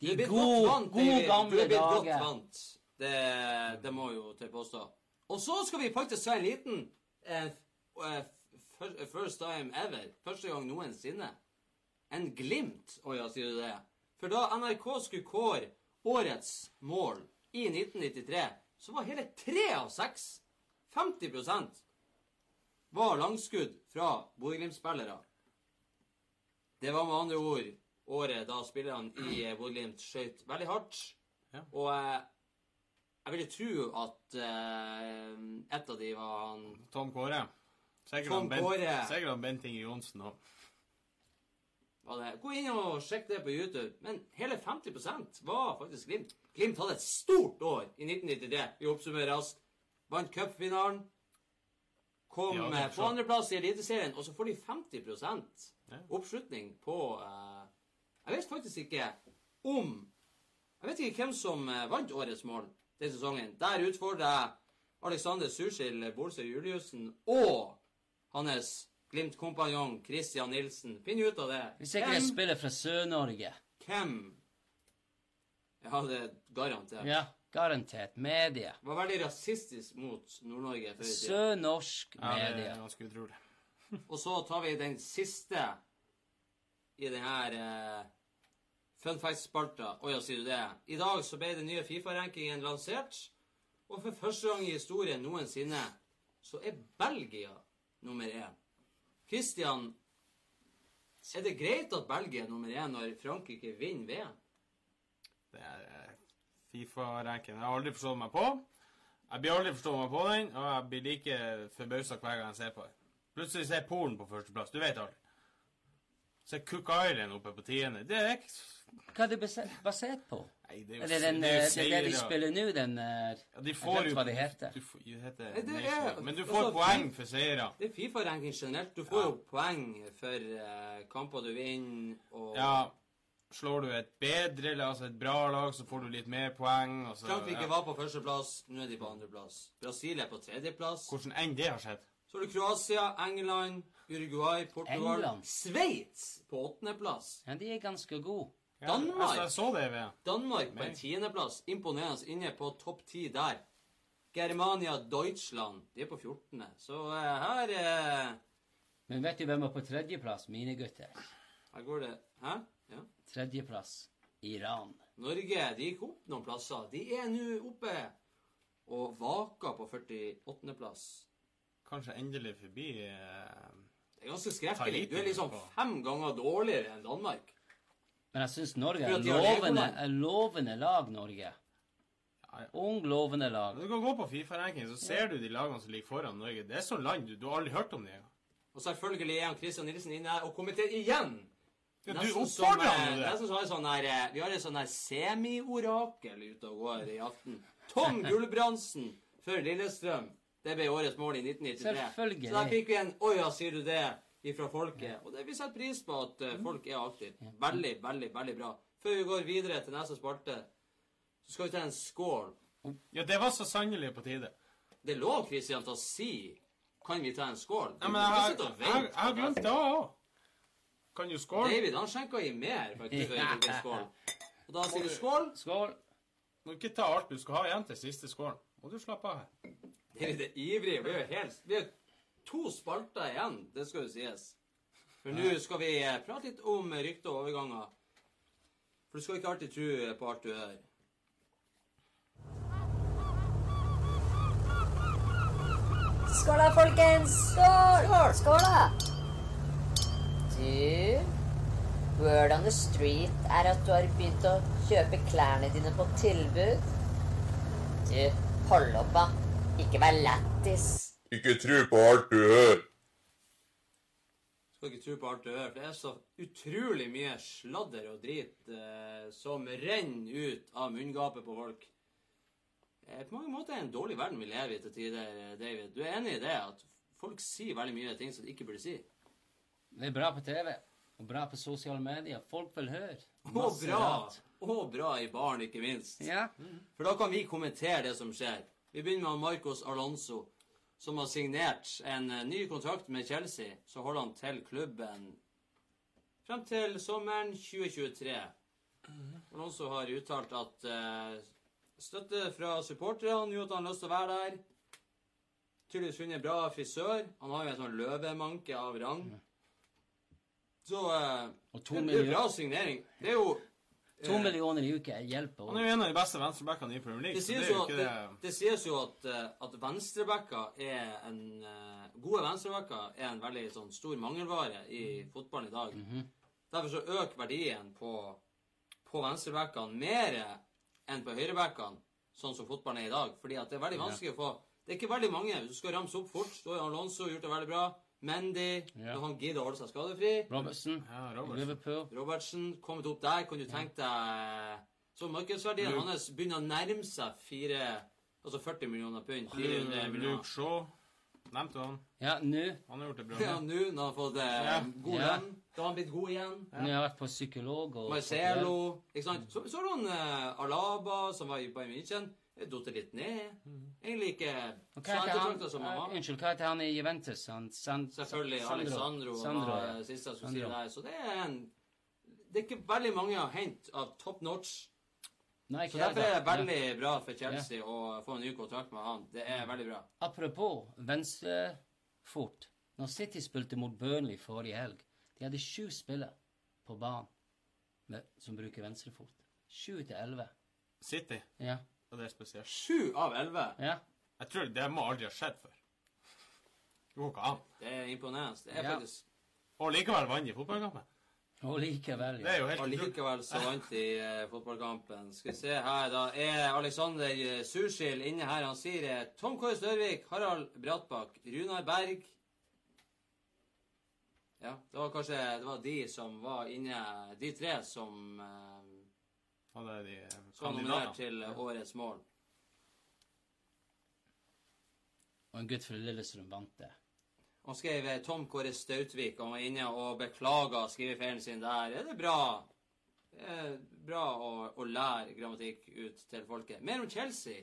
De er gode, godt vant, gode dager. Du er blitt godt vant. Det, det må jo til påstå. Og så skal vi faktisk ta en liten eh, First time ever. Første gang noensinne. En glimt. Å ja, sier du det? For da NRK skulle kåre årets mål i 1993, så var hele tre av seks, 50% var langskudd fra Bodø-Glimt-spillere. Det var med andre ord året da spillerne i Bodø-Glimt skøyt veldig hardt. Ja. Og eh, jeg ville tro at eh, et av de var han Tom Kåre. Sikkert Tom Kåre. Bent Inge Johnsen òg. Det. Gå inn og sjekk det på YouTube. Men hele 50% var faktisk Glimt. Glimt hadde et stort år i 1993. Vi oppsummerer raskt. Vant cupfinalen. Kom Ja, det eh, er på andreplass i Eliteserien, og så får de 50 Ja. oppslutning på uh, Jeg vet faktisk ikke om Jeg vet ikke hvem som eh, vant årets mål den sesongen. Der utfordrer jeg Alexander Sushil Bolse Juliussen og hans Glimt-kompanjong Christian Nilsen. Finn ut av det. Hvis ikke jeg spiller fra Sør-Norge. hvem Ja, det er garantert. Ja, garantert. Medie. Var veldig rasistisk mot Nord-Norge før i tida. Sørnorsk medie. Ja, det er ganske utrolig. Og så tar vi den siste i denne uh, fun fact-spalta. Å ja, sier du det? I dag så ble den nye Fifa-rankingen lansert. Og for første gang i historien noensinne så er Belgia nummer én. Christian, er det greit at Belgia er nummer én når Frankrike vinner VM? Det er eh, Fifa-ranken. Jeg har aldri forstått meg på. Jeg blir aldri forstått meg på den, og jeg blir like forbausa hver gang jeg ser på den. Plutselig ser Polen på førsteplass. Du vet aldri. Se Cook Island oppe på tiende. Det er ikke Hva er det basert på? Nei, det er jo, Eller den, det er jo eh, det, er det de spiller nå, den eh, Ja, de Jeg får glemte jo hva det heter. Du du, det heter Nei, det er- Men du får får poeng for seire. Det er Fifa-ranking generelt. Du får Ja. jo poeng for uh, kamper du vinner, og Ja, slår du et bedre eller altså et bra lag, så får du litt mer poeng. Og så, Frankrike ja. var på førsteplass, nå er de på andreplass. Brasil er på tredjeplass. Hvordan enn det har skjedd. Så har du Kroatia, England, Uruguay, Portugal England? Sveits på åttendeplass. Ja, de er ganske gode. Ja, Danmark. Altså, jeg så det i Danmark på en tiendeplass. Imponerende inne på topp ti der. Germania, Deutschland, de er på 14. Så uh, her, uh, Men vet du hvem er på tredjeplass? Mine gutter. her går det Hæ? Ja. Tredjeplass. Iran. Norge de gikk opp noen plasser. De er nå oppe og vaker på 48. plass. Kanskje endelig forbi uh, Det er ganske skrekkelig. Du er liksom fem ganger dårligere enn Danmark. Men jeg syns Norge er lovende, er lovende lag, Norge. ja, ja. Ung, lovende lag. Du kan gå på Fifa-ranking, så ser du de lagene som ligger foran Norge. Det er sånn land du, du har aldri hørt om det engang. Og selvfølgelig er han Christian Nilsen inne og kommenterer igjen. Ja, du oppfordrer ham til det. nesten har sånn her, eh, Vi har et sånn her semi-orakel ute og går i aften. Tom Gulbrandsen for Lillestrøm. Det ble årets mål i 1993. Selvfølgelig. Så da fikk vi en 'Å ja, sier du det?' Ifra folket. Og det vi setter pris på at eh, folk er aktive. Veldig, veldig, veldig bra. Før vi går videre til neste spalte, så skal vi ta en skål. Ja, det var så sannelig på tide. Det er lov, Christian, til å si 'Kan vi ta en skål?' Ja, men jeg, har- Ikke jeg, jeg har glemt det òg. Kan jo skåle. David han skjenka i mer faktisk før vi tok en skål. Og da sier vi skål. Skål. Må ikke ta alt du skal ha igjen til siste skål. Må du slappe av her. David er ivrig. Vi er jo helt to spalter igjen, det skal jo sies. For nå skal vi eh, prate litt om rykter og overganger. For du skal ikke alltid tro på alt du hører. Skål da, folkens! Skål! Skål, da! Du Word on the street er at du har begynt å kjøpe klærne dine på tilbud. Du, hold opp, da. Ikke vær lættis. Ikke tro på alt du hører. Skal ikke tro på alt du hører, for det er så utrolig mye sladder og drit eh, som renner ut av munngapet på folk. Eh, på mange måter er det en dårlig verden vi lever i til tider, eh, David. Du er enig i det? At folk sier veldig mye ting som de ikke burde si? Det er bra på TV. Og bra på sosiale medier. Folk vil høre. Og bra! Rett. Og bra i baren, ikke minst. Ja. For da kan vi kommentere det som skjer. Vi begynner med Marcos Alonso, som har signert en eh, ny kontrakt med Chelsea. Så holder han til klubben frem til sommeren 2023. Alonso har uttalt at uh, støtte fra supporterne gjorde at han har lyst til å være der. Tydeligvis funnet bra frisør. Han har jo en sånn løvemanke av rang. Så uh, Og to det er bra signering. Det er jo to eh, millioner i uka hjelper. Han er jo en av de beste venstrebackene i Premier League. Det så sies det jo, det, det det sies jo at, eh, at venstrebacker er en eh, Gode venstrebacker er en veldig sånn stor mangelvare i fotballen i dag. Derfor så øker verdien på, på venstrebackene mer enn på høyrebackene, sånn som fotballen er i dag. Fordi at det er veldig vanskelig å få Det er ikke veldig mange. Hvis du skal ramse opp fort, så har Alonso gjort det veldig bra. Mendy, Ja. han gidder å holde seg skadefri. Robertson, Ja, Robertson. Liverpool. Robertsen kommet opp der. Kan du tenke deg Så markedsverdien Luke- hans begynner å nærme seg fire Altså 40 millioner pund. 400 millioner. Luke. Shaw. Nevnte du han? Ja, nå. Han har gjort det bra. Ja, nå når han har fått eh, Ja. god Ja. lønn, da har han blitt god igjen. Nå har jeg vært på psykolog og Marcelo ikke sant? Så, så har du han eh, Alaba, som var i Bayern München. Datt litt ned. Egentlig ikke liker ettertrakta som han var. Unnskyld, hva heter han i Juventus? Han, San, Selvfølgelig Sandro. Alexandro Sandro, var ja. siste jeg skulle si Sandro. Så det er en Det er ikke veldig mange å hente av top notch. Nei, Så derfor er det Ja. veldig bra for Chelsea å få en ny kontrakt med han. Det er veldig bra. Apropos venstrefot. Når City spilte mot Burnley forrige helg, de hadde sju spillere på banen som bruker venstrefot. Sju til elleve. City. Ja. Og det er spesielt. Sju av elleve. ja. Jeg tror det må aldri ha skjedd før. Det går ikke an. Det er imponerende. Det er Ja. faktisk Og likevel vant i fotballkampen. Og likevel, Det er ja. jo helt Og likevel så vant de eh, fotballkampen. Skal vi se her, da er Alexander eh, Surskild inne her. Han sier eh, Tom Kåre Størvik, Harald Brattbakk, Runar Berg Ja, det var kanskje det var de som var inne De tre som eh, Hadde de skal nominere kandidatene. til eh, årets mål. Og en gutt fra Lillestrøm vant det. Han skrev eh, Tom Kåre Stautvik. Han var inne og beklaga skrivefeilen sin der. Er det bra? Det er bra å, å lære grammatikk ut til folket. Mer om Chelsea.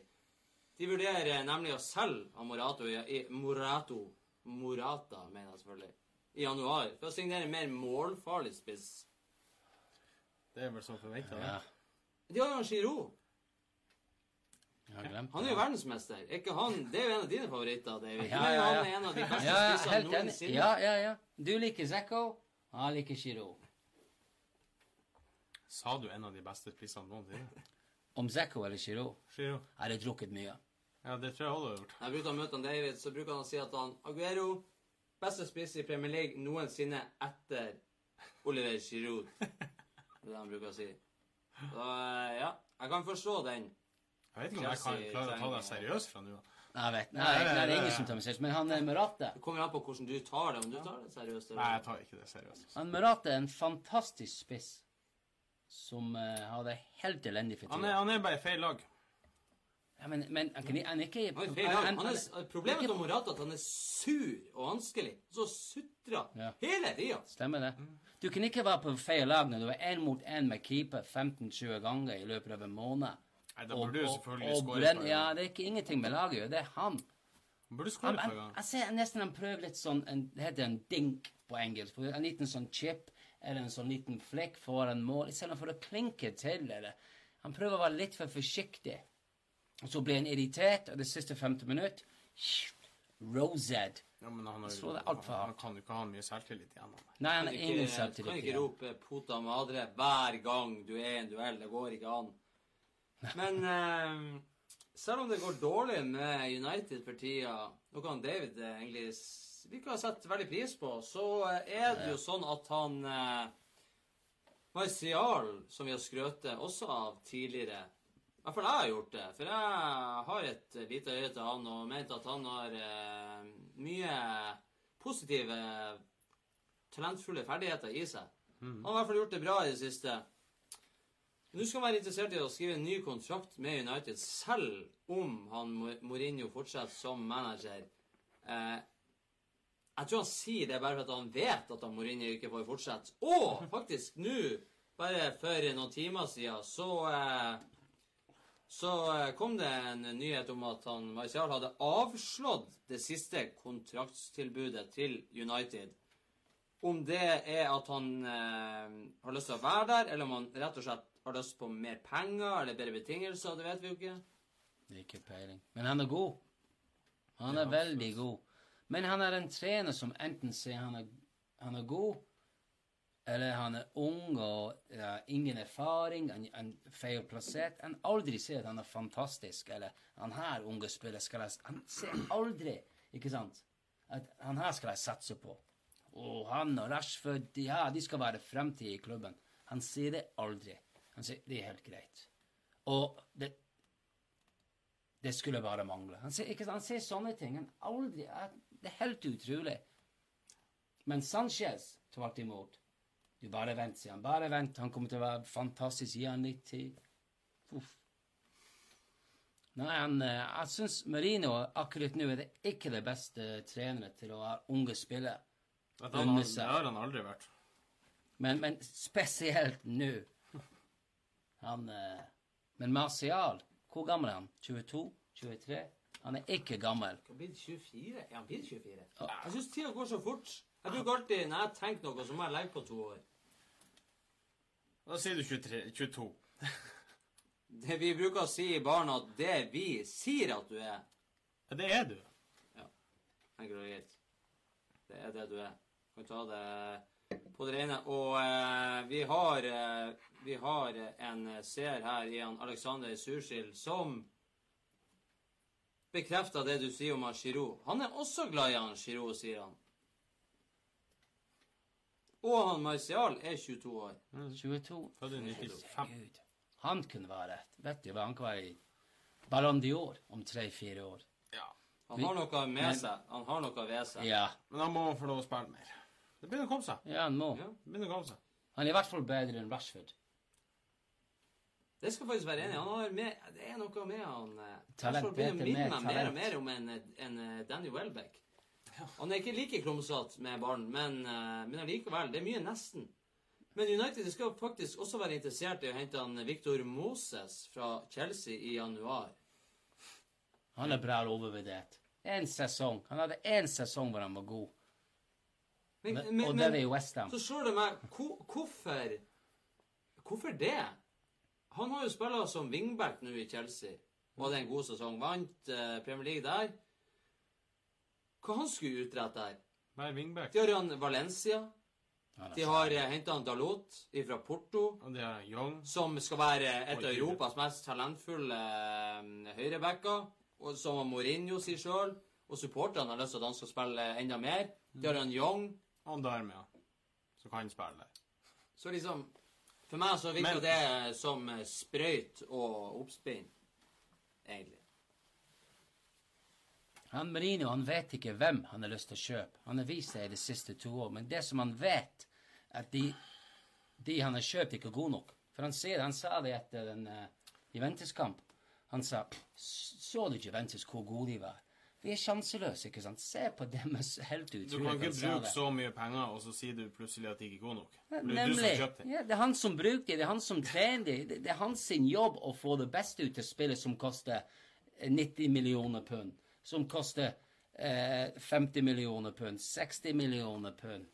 De vurderer nemlig å selge Morato i, Morato Morata, mener jeg selvfølgelig. I januar. For å signere mer målfarlig spiss. Det er vel som forventa. Ja. De har jo han Giroud. Jeg Han er jo verdensmester. Er ikke han Det er jo en av dine favoritter, David. Ja, mener ja, Han er en av de beste Ja, ja, spissene helt enig. noensinne. Ja, ja, ja. Du liker Zekko, han liker Giroud. Sa du en av de beste spissene noensinne? Om Zekko eller Giroud? Giroud. Jeg har drukket mye. Ja, det tror jeg alle har gjort. Når jeg bruker å møte han David, så bruker han å si at han Aguero beste spiss i Premier League noensinne etter Oliver Giroud. Det er det han bruker å si. Så eh, ja, jeg kan forstå den. Jeg vet ikke om jeg kan klare å ta deg seriøst fra nå av. Jeg vet. Nei, nei, det er ingen som tar meg seriøst. Men han er Merate. Det kommer an på hvordan du tar det. Om du tar det seriøst. eller- Nei, jeg tar ikke det seriøst. Han Murate er en fantastisk spiss som uh, har det helt elendig for Han er, han er bare i feil lag. Ja, men, men han, kan, han er ikke Han er feil han- Han er, problemet ikke- til Morata at han er sur og vanskelig. Så sutrer Ja. hele tida. Stemmer det. Du kan ikke være på feil lag når du er én mot én med keeper 15-20 ganger i løpet av en måned. Nei, da burde du selvfølgelig skåre Ja, det er ikke ingenting med laget. Det er han. Han burde Han, skåre på gang. jeg ser nesten han prøver litt sånn en, Det heter en dink på engelsk. En liten sånn chip eller en sånn liten flekk foran mål. Istedenfor å klinke til. Eller. Han prøver å være litt for forsiktig. Og så ble han irritert, og det siste 50 minutt Rosed. Ja, men han, jo- alt han kan jo ikke ha mye selvtillit igjen. han. Nei, han har ingen selvtillit igjen. kan ikke rope 'puta madre' hver gang du er i en duell. Det går ikke an. Men eh, selv om det går dårlig med United for tida, noe han David eh, egentlig virker å ha sette veldig pris på, så eh, er det jo sånn at han eh, Marcial, som vi har skrøtet også av tidligere I hvert fall jeg har gjort det. For jeg har et lite øye til han og ment at han har eh, mye positive, talentfulle ferdigheter i seg. Han har i hvert fall gjort det bra i det siste. Nå skal han være interessert i å skrive en ny kontrakt med United, selv om han Mourinho fortsetter som manager. Eh, jeg tror han sier det bare for at han vet at han Mourinho ikke får fortsette. Og faktisk nå, bare for noen timer siden, så eh, så eh, kom det en nyhet om at han Marcial hadde avslått det siste kontraktstilbudet til United. Om det er at han eh, har lyst til å være der, eller om han rett og slett har lyst på mer penger eller bedre betingelser, det vet vi jo ikke. Det er ikke peiling. Men han er god. Han er veldig god. Men han er en trener som enten sier han er, han er god, eller han er ung og ja, ingen erfaring, han han er feil plassert. Han aldri sier at han er fantastisk, eller han her unge spiller skal jeg Han sier aldri, ikke sant, at han her skal jeg satse på. Og han og Rashford, de, ja, de skal være fremtid i klubben. Han sier det aldri. Han sier det er helt greit. Og det, det skulle bare mangle. Han sier, ikke, han sier sånne ting. Han aldri, det er helt utrolig. Men Sanchez tvert imot. Du bare vent, sier han. Bare vent. Han kommer til å være fantastisk. Gi han litt tid. Uff. Nei, han, eh, jeg syns Marino akkurat nå er det ikke det beste trenere til å ha unge spillere. Det har han aldri vært. Men, men spesielt nå. Han eh, Men Martial, hvor gammel er han? 22? 23? Han er ikke gammel. Han blir 24? Er han blitt 24? Jeg syns tida går så fort. Jeg bruker alltid, når jeg tenker noe, så må jeg legge på to år. Da sier du 23, 22. Det vi bruker å si i barna at det vi sier at du er, Ja, det er du. Ja. enkelt og greit. Det er det du er. Kan ta det på det rene. Og eh, vi har eh, vi har en seer her i Alexander Surskild som bekrefter det du sier om han Giroud. Han er også glad i han Giroud, sier han. Og han Marcial er 22 år. 22? Født i 95. Herregud. Han kunne være Vet du hva, han kan være i Ballon d'Or om tre-fire år. Ja. Han har noe Men- med seg. Han har noe ved seg. Ja, Men da må han få lov å spille mer. Det begynner å komme seg. ja han må. Ja. Det begynner å komme seg. Han er i hvert fall bedre enn Rashford. Det skal faktisk være enig. Han har med, det er noe med han eh, Talent, Rashford begynner å minne meg mer og mer om en, en eh, Danny Welbeck. Han er ikke like klumsete med ballen, men, eh, men allikevel. Det er mye nesten. Men United skal faktisk også være interessert i å hente han Victor Moses fra Chelsea i januar. Han er bra overvurdert. En sesong. Han hadde én sesong hvor han var god. Men, Men, og det er i Westham. så slår det meg hvor, Hvorfor Hvorfor det? Han har jo spilla som wingback nå i Chelsea. Og hadde en god sesong. Vant eh, Premier League der. Hva han skulle utrette der? Nei, wingback. De har han Valencia. De har uh, henta han Dalot fra Porto. De har Young. Som skal være et av Europas mest talentfulle uh, høyrebacker. Og som Mourinho sier sjøl. Og supporterne har lyst til at han skal spille enda mer. De har han Young. Og Darmia. Så kan han spille der. Så liksom For meg så virker Men- det som eh, sprøyt og oppspinn, egentlig. Han Marino han vet ikke hvem han har lyst til å kjøpe. Han har vist det i de siste to år. Men det som han vet, er at de, de han har kjøpt, ikke er gode nok. For han sier, han sa det etter en uh, Juventus-kamp. Han sa Så du Juventus hvor gode de var? Vi er sjanseløse, ikke sant? Se på deres helt Du kan ikke bruke så mye penger, og så sier du plutselig at de ikke er gode nok. Det er du som Nemlig. dem. Ja, det er han som bruker det, det er han som trener det. Det, det er hans jobb å få det beste ut av spillet som koster eh, 90 millioner pund. Som koster eh, 50 millioner pund, 60 millioner pund.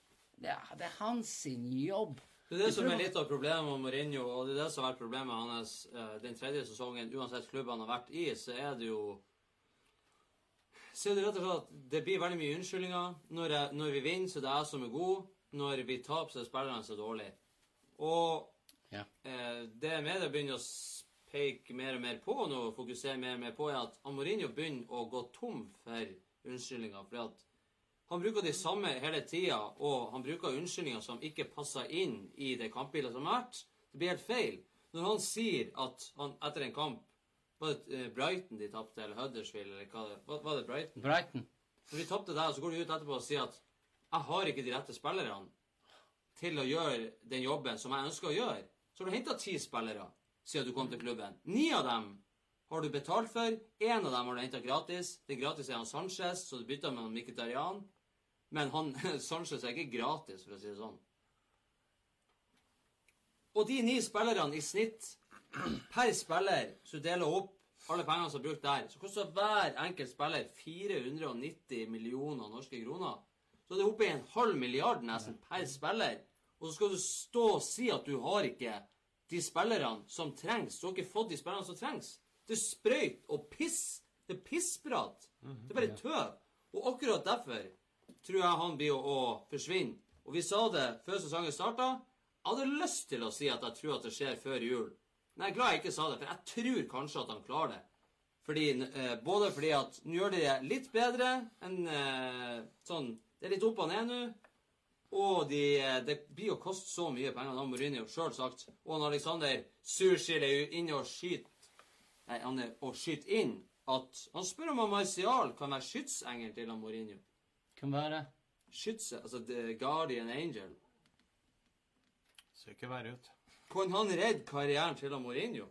Ja, det er hans sin jobb. Det er det som er litt av problemet med Mourinho, og det er det som har vært problemet hans eh, den tredje sesongen. Uansett klubb han har vært i, så er det jo Så er det rett og slett at det blir veldig mye unnskyldninger. Når, jeg, når vi vinner, så er det jeg som er god. Når vi taper, så er spillerne så dårlige. Og Ja. eh, det media begynner å s- peke mer og mer på nå, og fokuserer mer og mer på, er at Amorinho begynner å gå tom for unnskyldninger. fordi at Han bruker de samme hele tida, og han bruker unnskyldninger som ikke passer inn i det kampbildet som har vært. Det blir helt feil. Når han sier at han etter en kamp Var det eh, Brighton de tapte, eller Huddersfield, eller hva det var? Var det Brighton? Brighton. Når de tapte der, så går de ut etterpå og sier at jeg har ikke de rette spillerne til å gjøre den jobben som jeg ønsker å gjøre. Så har du henta ti spillere siden du kom til klubben. Ni av dem har du betalt for. Én av dem har du henta gratis. Det gratis er han Sanchez, så du bytter med han Mkhitaryan. Men han Sanchez er ikke gratis, for å si det sånn. Og de ni spillerne i snitt per spiller, så du deler opp alle pengene som er brukt der, så koster hver enkelt spiller 490 millioner norske kroner. Så det er oppe i en halv milliard nesten per spiller. Og så skal du stå og si at du har ikke de spillerne som trengs. Du har ikke fått de spillerne som trengs. Det er sprøyt og piss. Det er pissprat. Det er bare tøv. Og akkurat derfor tror jeg han blir å, å forsvinne. Og vi sa det før sesongen starta. Jeg hadde lyst til å si at jeg tror at det skjer før jul. Men jeg er glad jeg ikke sa det, for jeg tror kanskje at han klarer det. Fordi, eh, både fordi at nå gjør de det litt bedre enn eh, sånn Det er litt opp og ned nå. Og de, eh, det blir å koste så mye penger, det har Mourinho sjøl sagt. Og Alexander Sushil er jo inne og skyter Nei, han er og skyter inn at Han spør om Marcial kan være skytsengel til han Mourinho. Kan være. Skytse, altså The Guardian Angel. Ser ikke verre ut. Kan han redde karrieren til han Mourinho?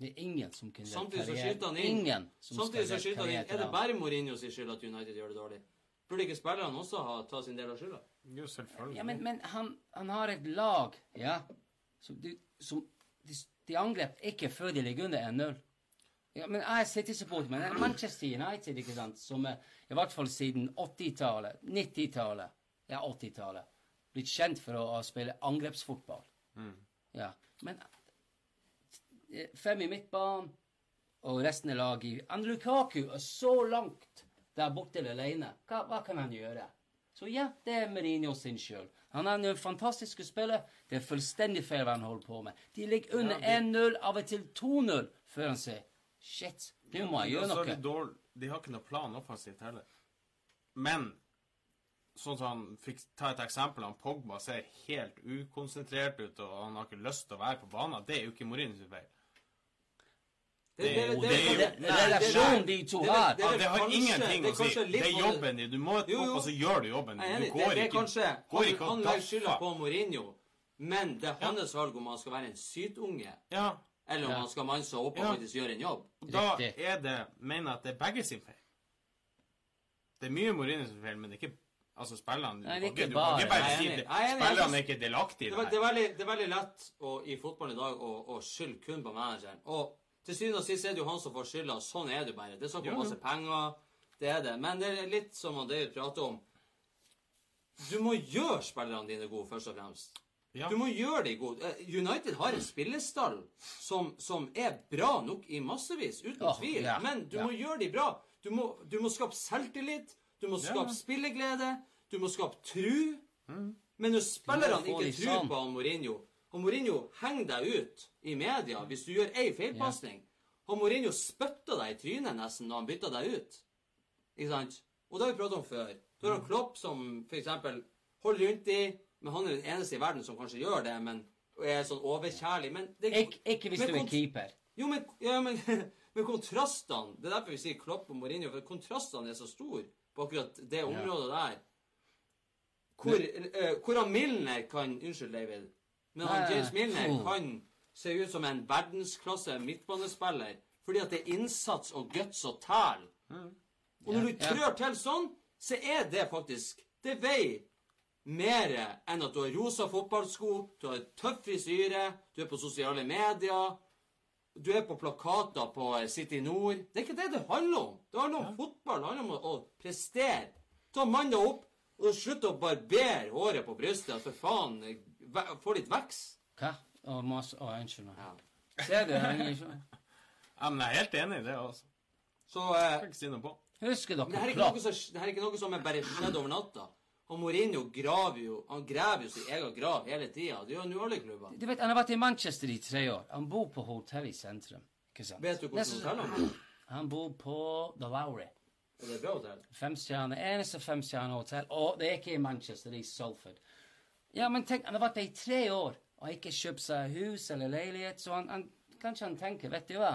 Det er ingen som kunne redde karrieren. skyter han inn. Ingen som Samtidig så skyter han inn. Er det bare Mourinho sin skyld at United gjør det dårlig? Burde ikke spillerne også ha ta sin del av skylda? Jo, selvfølgelig. Ja, men, men han, han har et lag, ja, som, de, som de, de angrep ikke før de ligger under 1-0. Ja, men jeg er City-supporter, men det er Manchester United, ikke sant, som er, i hvert fall siden 80-tallet, 90-tallet, ja, 80-tallet, blitt kjent for å, å spille angrepsfotball. Ja, men eh, fem i midtbanen, og resten av laget i Lukaku er så langt der borte alene. Hva, hva kan han gjøre? Så ja, det er Mourinho sin skyld. Han er en fantastisk spiller. Det er fullstendig feil hva han holder på med. De ligger under 1-0, av og til 2-0, før han sier Shit, nå må jeg gjøre noe. det dårlig- De har ikke noe plan offensivt heller. Men sånn som han fikk ta et eksempel, han Pogba ser helt ukonsentrert ut, og han har ikke lyst til å være på banen. Det er jo ikke Mourinho sin feil. Det, Det det, det er jo- det- Det relasjonen de to det- det- har. det ingenting å si. Det er jobben din. Du må Jo, opp, jo. og så gjør du jobben din. Du Det, går det ikke går ikke han legger skylda på Mourinho, men det er hans valg om han skal være en sytunge, Ja, eller om Ja. han skal manne seg opp og Ja. faktisk gjøre en jobb. da er det Mener jeg at det er begge sin feil. Det er mye Mourinho sin feil, men det er ikke Altså, spillerne Nei, Du det kan ikke du bare- kan ikke bare si det. Er Spillerne er ikke delaktige i Det, var, det det, her. er veldig, det er veldig lett å, i fotballen i dag å, å skylde kun på manageren. Og til syvende og sist er det jo han som får skylda. Sånn er det bare. Det er snakk om masse penger. Det er det. Men det er litt som David prater om. Du må gjøre spillerne dine gode, først og fremst. Ja. Du må gjøre de gode. Eh, United har en spillestall som, som er bra nok i massevis, uten oh, tvil. Yeah, Men du yeah. må gjøre de bra. Du må, du må skape selvtillit. Du må skape skape spilleglede. Du må skape tru. Mm. Men når spillerne ikke tror sånn. på han Mourinho Og Mourinho henger deg ut i media hvis du gjør ei feilpasning. Og Mourinho spytta deg i trynet nesten når han bytta deg ut. Ikke sant? Og det har vi pratet om før. Du har han Klopp som eksempel holder rundt i Men han er den eneste i verden som kanskje gjør det, men og er sånn overkjærlig. Men det, Ik ikke hvis men du er keeper. Jo, men, ja, men, men kontrastene Det er derfor vi sier Klopp og Mourinho, for kontrastene er så store på akkurat det området der. Hvor, uh, hvor han Milner kan Unnskyld, David. Men han James Milner kan se ut som en verdensklasse midtbanespiller fordi at det er innsats og guts og tæl. Og når du Ja, ja. trør til sånn, så er det faktisk Det veier mer enn at du har rosa fotballsko, du har tøff frisyre, du er på sosiale medier, du er på plakater på City Nord. Det er ikke det det handler om. Det handler om fotball. Det handler om å, prestere. Ta mandag opp, og slutt å barbere håret på brystet. For faen, få litt vekst. Hva? Og masse å, unnskyld meg. Ja. Ser du? jeg er ikke- Ja, men jeg er helt enig i det, altså. Så eh, Kan ikke si noe på. Husker dere det her, er ikke noe som, det her er ikke noe som er bare skjedd over natta. Og Mourinho graver jo Han graver jo sin egen grav hele tida. Det gjør han jo i alle klubber. Du vet, Han har vært i Manchester i tre år. Han bor på hotell i sentrum. Ikke sant? Vet du hvordan hotellet hotell han bor? Han bor på The Lowry. Og det er bra hotell? Femstjerne. Eneste femstjernehotell. Og det er ikke i Manchester, det er i Salford. Ja, men tenk, han har vært der i tre år og har ikke kjøpt seg hus eller leilighet, så han, han kanskje han tenker, vet du hva,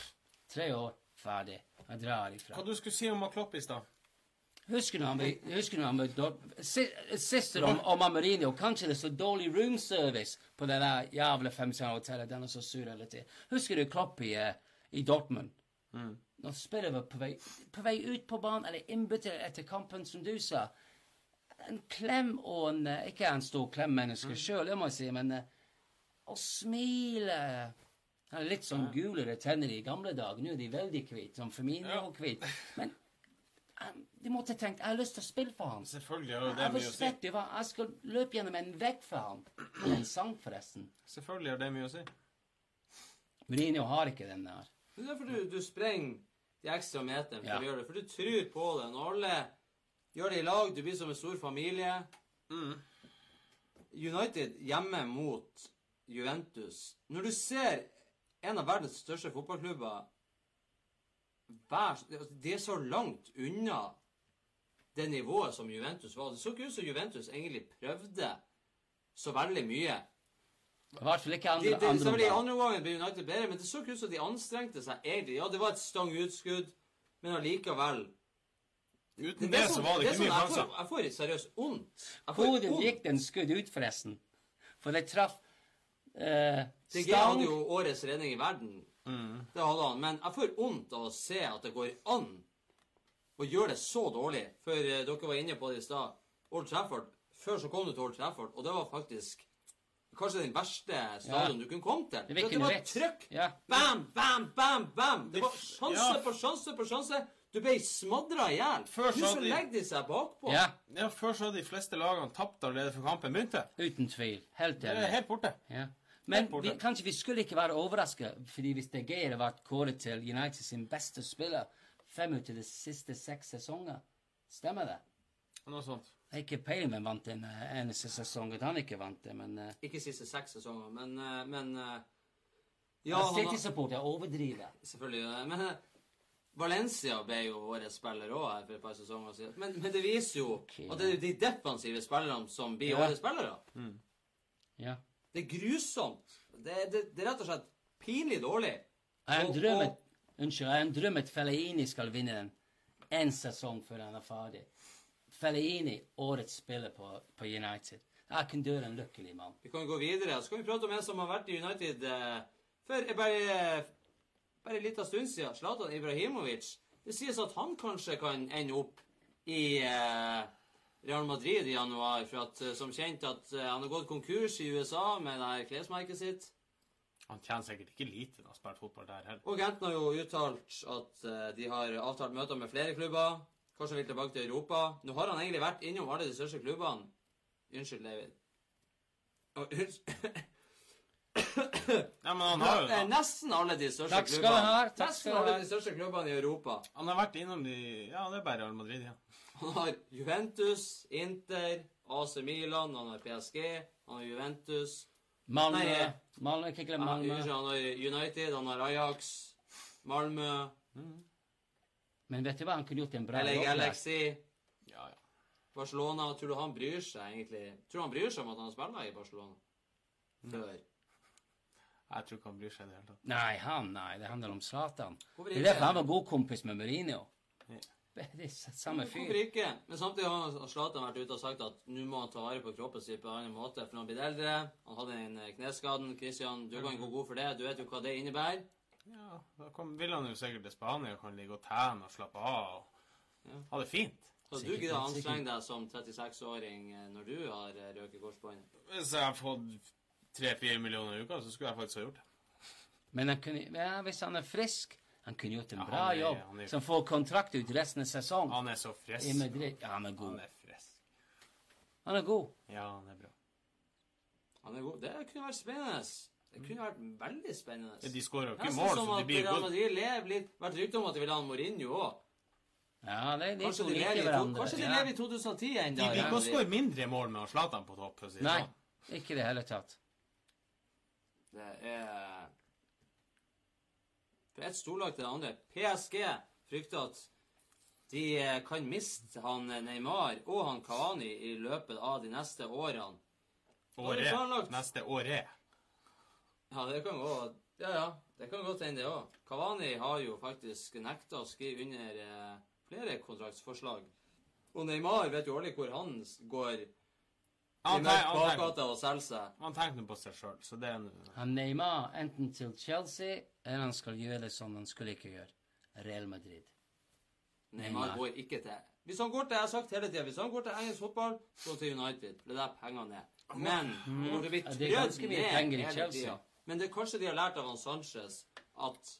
Pff, tre år, ferdig. Jeg drar ifra. Hva du skulle si om Klopp i stad? Husker du han si- Sist om, om Mourinho, kanskje det er så dårlig room service på det der jævla femstjernehotellet, den er så sur hele tiden. Husker du Klopp i, eh, i Dortmund? Når spillet var på vei, på vei ut på banen, eller innbytter etter kampen, som du sa. En klem og en Ikke en stor klemmenneske sjøl, det må jeg si, men eh, å smile Han er litt sånn gulere tenner i gamle dager. Nå er de veldig hvite, sånn og hvite. Men eh, de måtte tenkt Jeg har lyst til å spille for han. Selvfølgelig har det mye å si. hva, jeg skal løpe gjennom en vegg for han. Med en sang, forresten. Selvfølgelig har det mye å si. Mourinho har ikke den der. Det er derfor du, du sprenger de ekstra meterne for Ja. å gjøre det. For du tror på det. Når alle gjør det i lag, du blir som en stor familie. United hjemme mot Juventus Når du ser en av verdens største fotballklubber være Det er så langt unna det nivået som Juventus var. Det så ikke ut som Juventus egentlig prøvde så veldig mye. I hvert fall ikke De, andre, det, andre selvfølgelig, I omgang. andre omgangen ble United bedre, men det så ikke ut som de anstrengte seg egentlig. Ja, det var et stang utskudd, men allikevel Uten det, så sånn- var det det ikke sånn, mye jeg sjanser. Jeg får seriøst vondt. Hvor Hodet gikk den skudd ut, forresten. For det traff eh, stang Det hadde jo årets redning i verden. Det hadde han. Men jeg får vondt av å se at det går an å gjøre det så dårlig. For eh, dere var inne på det i stad. Old Trafford. Før så kom du til Old Trafford, og det var faktisk kanskje den verste stadion du kunne komme til. Det det var trøkk. Ja. Bam, bam, bam, bam! Det var sjanse Ja. på sjanse på sjanse. Du ble smadra i hjel. Hadde de- legger de seg bakpå. ja, Ja, Før så hadde de fleste lagene tapt allerede før kampen begynte. uten tvil. Helt Det er enig. helt borte. Ja. Men Helt borte. vi, kanskje vi skulle ikke være overrasket, fordi hvis De Geir ble kåret til United sin beste spiller fem ut av de siste seks sesonger Stemmer det? Noe sånt. Jeg har ikke peiling, men vant den eneste sesong at han ikke vant det, men uh, Ikke siste seks sesonger, men, uh, men uh... Ja, han har- City-supporter overdriver. Selvfølgelig. Men Valencia ble jo årets spiller òg her for et par sesonger siden. Men, men det viser jo Ok, at det er de defensive spillerne som blir Ja. årets spillere. Ja. Det er grusomt. Det, det, det er rett og slett pinlig dårlig. Jeg har en drøm og- at, Unnskyld, jeg har en drøm at Fellaini skal vinne den en sesong før han er ferdig. Fellaini, årets spiller på, på United. Jeg kan dø en lykkelig mann. Vi kan gå videre. Så kan vi prate om en som har vært i United eh, før. Jeg bare, bare en liten stund siden. Zlatan Ibrahimovic. Det sies at han kanskje kan ende opp i eh, Real Madrid i januar. For at, eh, som kjent at eh, han har gått konkurs i USA med det her klesmerket sitt. Han tjener sikkert ikke lite da, spiller fotball der heller. Og Genten har jo uttalt at eh, de har avtalt møter med flere klubber. Kanskje vil tilbake til Europa. Nå har han egentlig vært innom alle de største klubbene. Unnskyld, David. Oh, unnskyld. Ja, men han har jo da. Nesten alle de største Takk skal du klubbene. ha, takk Nesten skal du alle ha. de største klubbene i Europa. Han har vært innom de Ja, det er bare Real Madrid, ja. Han har Juventus, Inter, AC Milan, han har PSG, han har Juventus Malmö. Nei, Malmö, ikke glem han, Malmö. unnskyld, han har United, han har Ajax, Malmö, Men vet du hva, han kunne gjort en bra LA jobb der. Galaxy, Ja, ja. Barcelona. Tror du han bryr seg egentlig Tror du han bryr seg om at han spiller i Barcelona? Før. Jeg tror ikke han bryr seg i det hele tatt. Nei, han, nei, det handler om Zlatan. Det er derfor han var god kompis med Mourinho. Ja. Det er samme samme Hvorfor fyr. ikke? Men samtidig har Zlatan vært ute og sagt at nå må han ta vare på kroppen sin på en annen måte. For han blir eldre Han hadde den eh, kneskaden. Christian, du kan gå god for det. Du vet jo hva det innebærer. Ja, Da kom, vil han jo sikkert til Spania og kan ligge og tene og slappe av og Ja. ha det fint. Så du gidder å anstrenge deg som 36-åring eh, når du har eh, røket korsbåndet? Hvis jeg har fått tre-fire millioner i uka, så skulle jeg faktisk ha gjort det. Men han kunne, ja, hvis han er frisk Han kunne gjort en Ja, bra han er- jobb. han er- Som får kontrakt ut resten av sesongen. Han er så frisk. I Ja, han er god. Han er frisk. Han er god. Ja, han er bra. Han er god. Det kunne vært spennende. Det kunne vært veldig spennende. De skårer jo ikke mål, så de blir gode. Det har Vært rykte om at de vil ha en Mourinho òg. Ja, det er de Kanskje de lever i, kanskje de ja. lever i 2010 ennå. De vil ikke skåre mindre mål med Zlatan på topp. det Nei, sånn. ikke i det hele tatt. Det er Fra et storlag til det andre. PSG frykter at de eh, kan miste han eh, Neymar og han Kavani i løpet av de neste årene. Året. Neste året. Ja, det kan gå Ja, ja. Det kan godt hende, det òg. Kavani har jo faktisk nekta å skrive under eh, flere kontraktsforslag. Og Neymar vet jo aldri hvor han går Han, han, tenkte på seg sjøl, så det er en- Han Neymar enten til Chelsea, eller han skal gjøre det som han skulle ikke gjøre. Real Madrid. Neymar Neymar. går ikke til Hvis han går til jeg har sagt hele tiden, hvis han går til engelsk fotball, så til United. Det er der pengene er. Men når det blir Ja, det er ganske mye penger i Chelsea. tiden. Men det er kanskje de har lært av han Sanchez at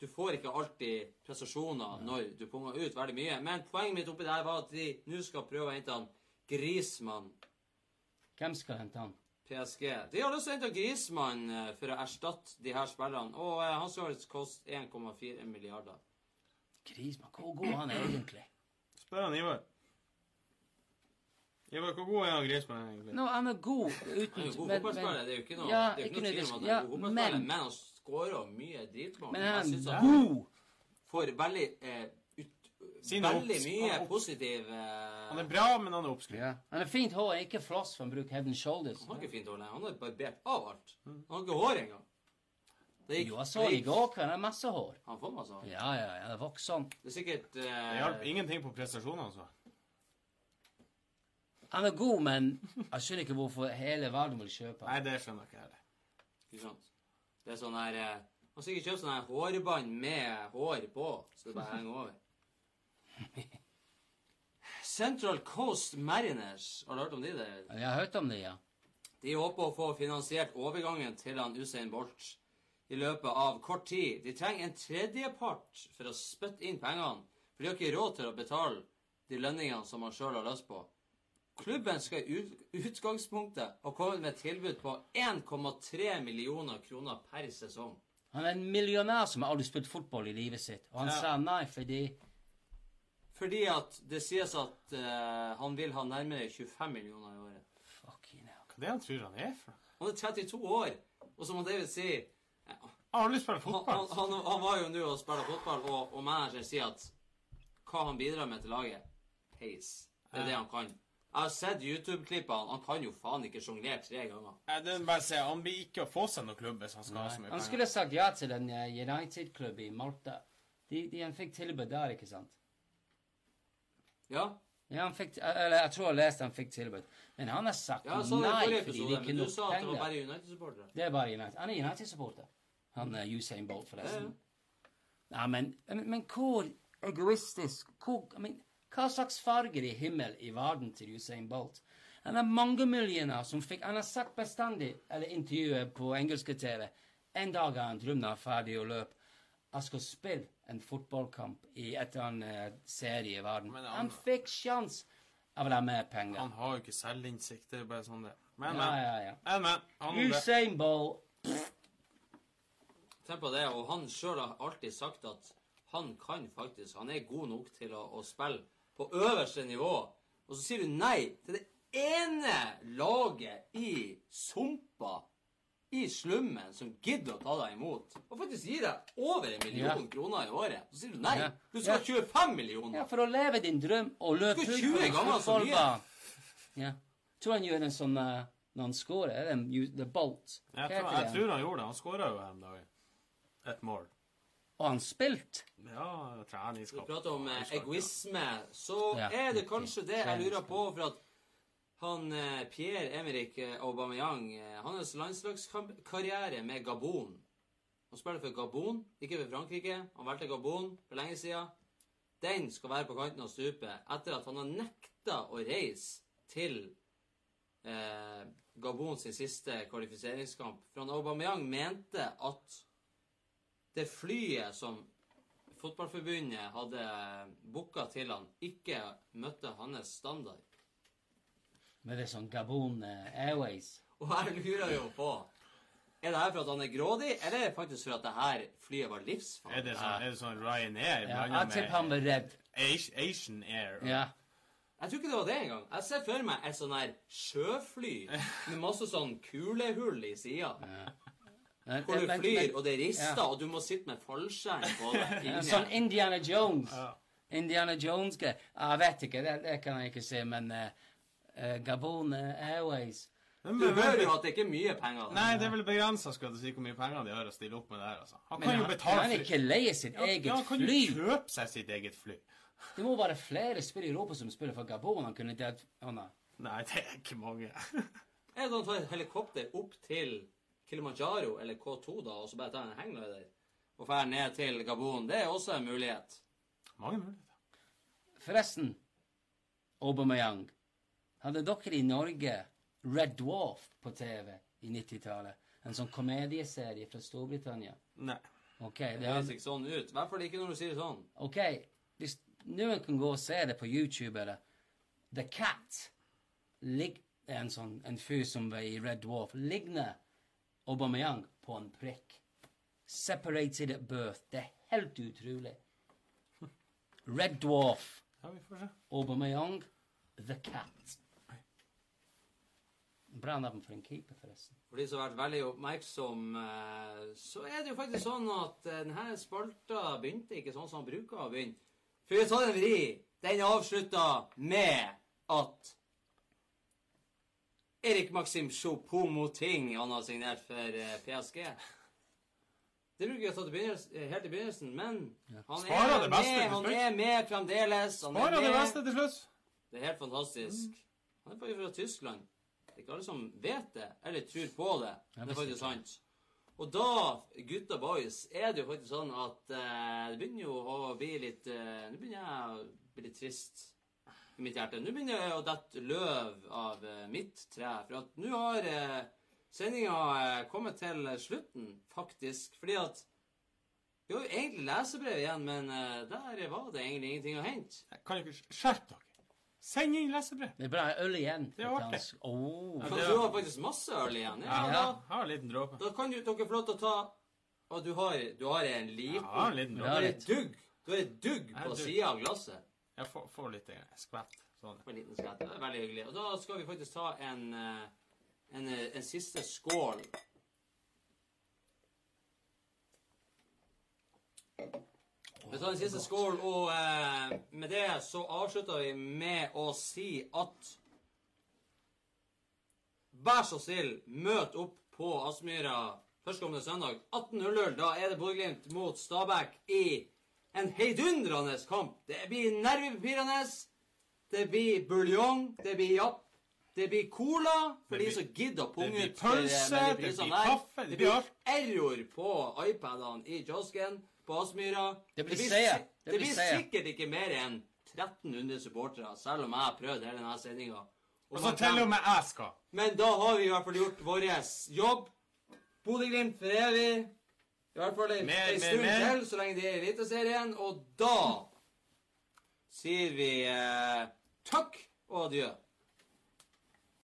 du får ikke alltid prestasjoner når du punger ut veldig mye. Men poenget mitt oppi det var at de nå skal prøve å hente han Grismann Hvem skal hente han? PSG. De har lyst til Grismann eh, for å erstatte de her spillerne. Og eh, han skal koste 1,4 milliarder. Grismann, hvor god han er egentlig? Spør han Ivar. Ivar, hvor god er han Grismann egentlig? Nå, han er god uten Han er god men- fotballspiller, men- det er jo ikke noe, Ja, det er ikke ikke noe tvil om at han er ja, god fotballspiller, men- men han skårer mye dritmål. Men Jeg han synes er han god! får veldig eh, veldig mye opps- positiv eh, Han er bra, men han er oppskrytt. Ja. Han har fint hår, ikke floss, for han bruker head and shoulders. Han har ikke fint hår, nei. Han har barbert av alt. Han har ikke hår engang. Det gikk- Jo, jeg så i går kveld, han har masse hår. Han får masse hår. Ja, ja, ja, det er sånn. Det er sikkert Det eh, hjalp ingenting på prestasjonene, altså. Han er god, men jeg skjønner ikke hvorfor hele verden vil kjøpe han. Nei, det skjønner jeg ikke heller. Ikke sant? Det er sånn her eh, Han har sikkert kjøpt sånn her hårbånd med hår på, så det bare henger over. Central Coast Mariners, har du hørt om de der? Jeg har hørt om de, ja. De håper å få finansiert overgangen til han Usain Bolt i løpet av kort tid. De trenger en tredjepart for å spytte inn pengene, for de har ikke råd til å betale de lønningene som han sjøl har lyst på. Klubben skal i utgangspunktet ha kommet med et tilbud på 1,3 millioner kroner per sesong. Han er en millionær som har aldri spilt fotball i livet sitt. Og han Ja. sa nei fordi Fordi at det sies at eh, han vil ha nærmere 25 millioner i året. Fucking hell. Hva er det han tror han er for noe? Han er 32 år, og som David sier eh, Han har lyst til å spille fotball. han, han, han var jo nå og spilte fotball, og, og manageren sier at hva han bidrar med til laget Pace. Det er det han kan. Jeg har sett YouTube-klippene. Han kan jo faen ikke sjonglere tre ganger. Nei, det er bare å si, Han blir ikke å få seg noen klubb hvis han skal ha så mye Han skulle sagt ja til den eh, United-klubben i Malta. De, de, han fikk tilbud der, ikke sant? Ja, Ja, han fikk, eller jeg tror jeg leste han fikk tilbud. Men han har sagt ja det nei forrige fordi det er ikke men du nok sa at det var penger. bare United-supportere. Det er bare United. Han er United-supporter. Han er Usain Bolt, forresten. Ja, Nei, men, men, hvor egoistisk hvor, men, Hva slags farger i himmel i verden til Usain Bolt? Han har mange millioner som fikk Han har sagt bestandig, eller intervjuet på engelske TV En dag har han drømt er ferdig å løpe. Jeg skal spille en fotballkamp i et eller annet eh, serie i verden. Men han, han- fikk sjans av vil ha mer penger. Han har jo ikke selvinnsikt. Det er bare sånn det. Men, ja, men. ja, ja. Men, men. Han. Usain Bolt Tenk på det, og han sjøl har alltid sagt at han kan faktisk Han er god nok til å, å spille på øverste nivå. Og så sier du nei til det ene laget i sumpa i slummen som gidder å ta deg imot, og faktisk gir deg over en million Ja. kroner i året. Så sier du nei. Ja. Du skal ha 25 millioner. Ja, for å leve din drøm og løpe Du skal 20 ganger så mye. Ja. Tror han gjør en sånn uh, når han scorer. Er det en the bolt? Jeg tror, jeg tror han gjorde det. Han skåra jo en dag. dagen. Et mål. Og han spilt. Ja, treningskamp. du prater om eh, egoisme, så Ja, er det kanskje det jeg lurer på, for at han eh, Pierre-Emerick eh, Aubameyang, eh, hans landslagskarriere med Gabon Han spiller for Gabon, ikke for Frankrike. Han valgte Gabon for lenge siden. Den skal være på kanten av stupet etter at han har nekta å reise til eh, Gabon sin siste kvalifiseringskamp. For han Aubameyang mente at det flyet som Fotballforbundet hadde booka til han, ikke møtte hans standard. Med det sånn Gabon eh, Airways. Og her lurer jeg jo på Er det her for at han er grådig, eller er det faktisk for at det her flyet var Er livsfarlig? det sånn, er det sånn Ryanair Ja, jeg tipper han med var redd. Asian Air? Ja. Jeg tror ikke det var det engang. Jeg ser for meg et sånn her sjøfly med masse sånn kulehull i sida. Ja. Hvor du men- flyr, men- og det rister, ja. og du må sitte med fallskjerm på deg sånn Indiana Jones. Ja. Indiana Jones-greie. Jeg vet ikke, det, det kan jeg ikke si, men eh, eh, Gabon Airways Men, Du hører jo at det ikke er mye penger. nei, det er vel begrensa si hvor mye penger de har å stille opp med der. altså. Han Men kan jo han betale kan ikke leie sitt Ja, eget ja, han kan fly. jo kjøpe seg sitt eget fly. Det må være flere spillere i Europa som spiller for Gabon. Han kunne delt Å nei. Nei, det er ikke mange. Er det noen som tar et helikopter opp til Kilimanjaro eller K2 da, og så bare tar en hangglider og drar ned til Gabon? Det er også en mulighet. mange muligheter. Forresten, Aubameyang. Hadde dere i Norge Red Dwarf på TV i 90-tallet? En sånn komedieserie fra Storbritannia. Nei. Okay, Det høres ikke sånn ut. I hvert fall ikke når du sier det sånn. ok, hvis noen kan gå og se det på YouTube, eller The Cat lig, en sånn en fyr som var i Red Dwarf, ligner Aubameyang på en prikk. Separated at birth. Det er helt utrolig. Red Dwarf. Ja, vi får se. Aubameyang, The Cat. Bra dem for en keeper, forresten. For de som har vært veldig oppmerksom, eh, så er det jo faktisk sånn at eh, denne spalta begynte ikke sånn som den bruker å begynne. For vi har tatt en vri. Den avslutta med at Erik Maxim Choupo-Moting han har signert for eh, PSG. Det bruker vi å ta til helt i begynnelsen, men han er, det beste med, til han er med fremdeles. Han Sparer er det beste til slutt. Det er helt fantastisk. Han er faktisk fra Tyskland. Det er ikke alle som vet det, eller tror på det. Det er faktisk sant. Og da, gutta boys, er det jo faktisk sånn at eh, det begynner jo å bli litt eh, Nå begynner jeg å bli litt trist i mitt hjerte. Nå begynner jeg å dette løv av eh, mitt tre. For at nå har eh, sendinga eh, kommet til slutten, faktisk. Fordi at vi har jo egentlig lesebrev igjen, men eh, der var det egentlig ingenting å hente. Kan dere skjerpe dere? Send inn lesebrev. Det er bra øl igjen. Det er artig. Oh. Ja, du har faktisk masse øl igjen. Ja, Ja, da, har en liten dråpe. da kan du, dere få lov til å ta Og du har, du har en liten Ja, en liten Du har et dugg Du har et dugg på sida av glasset. Jeg får, får litt skvett. Sånn. Får en liten skvett. Det er veldig hyggelig. Og da skal vi faktisk ta en, eh, en, eh, en siste skål. Vi tar en siste skål, og eh, med det så avslutter vi med å si at Vær så snill, møt opp på Aspmyra førstkommende søndag 18.00. Da er det Bodø-Glimt mot Stabæk i en heidundrende kamp. Det blir nervepirrende. Det blir buljong, det blir japp, det blir cola for de som gidder å punge ut eh, pølse, det blir kaffe, det blir error på iPadene i kiosken Aspmyra. Det blir si- seier. Det, Det blir blir sikkert ikke mer enn 1300 supportere, selv om jeg har prøvd hele denne sendinga. Og så til og med jeg skal. Men da har vi i hvert fall gjort vår jobb. Bodø-Glimt for evig. I hvert fall en, Mer, en stund mer. til, så lenge de er i Eliteserien. Og da sier vi eh, takk og adjø.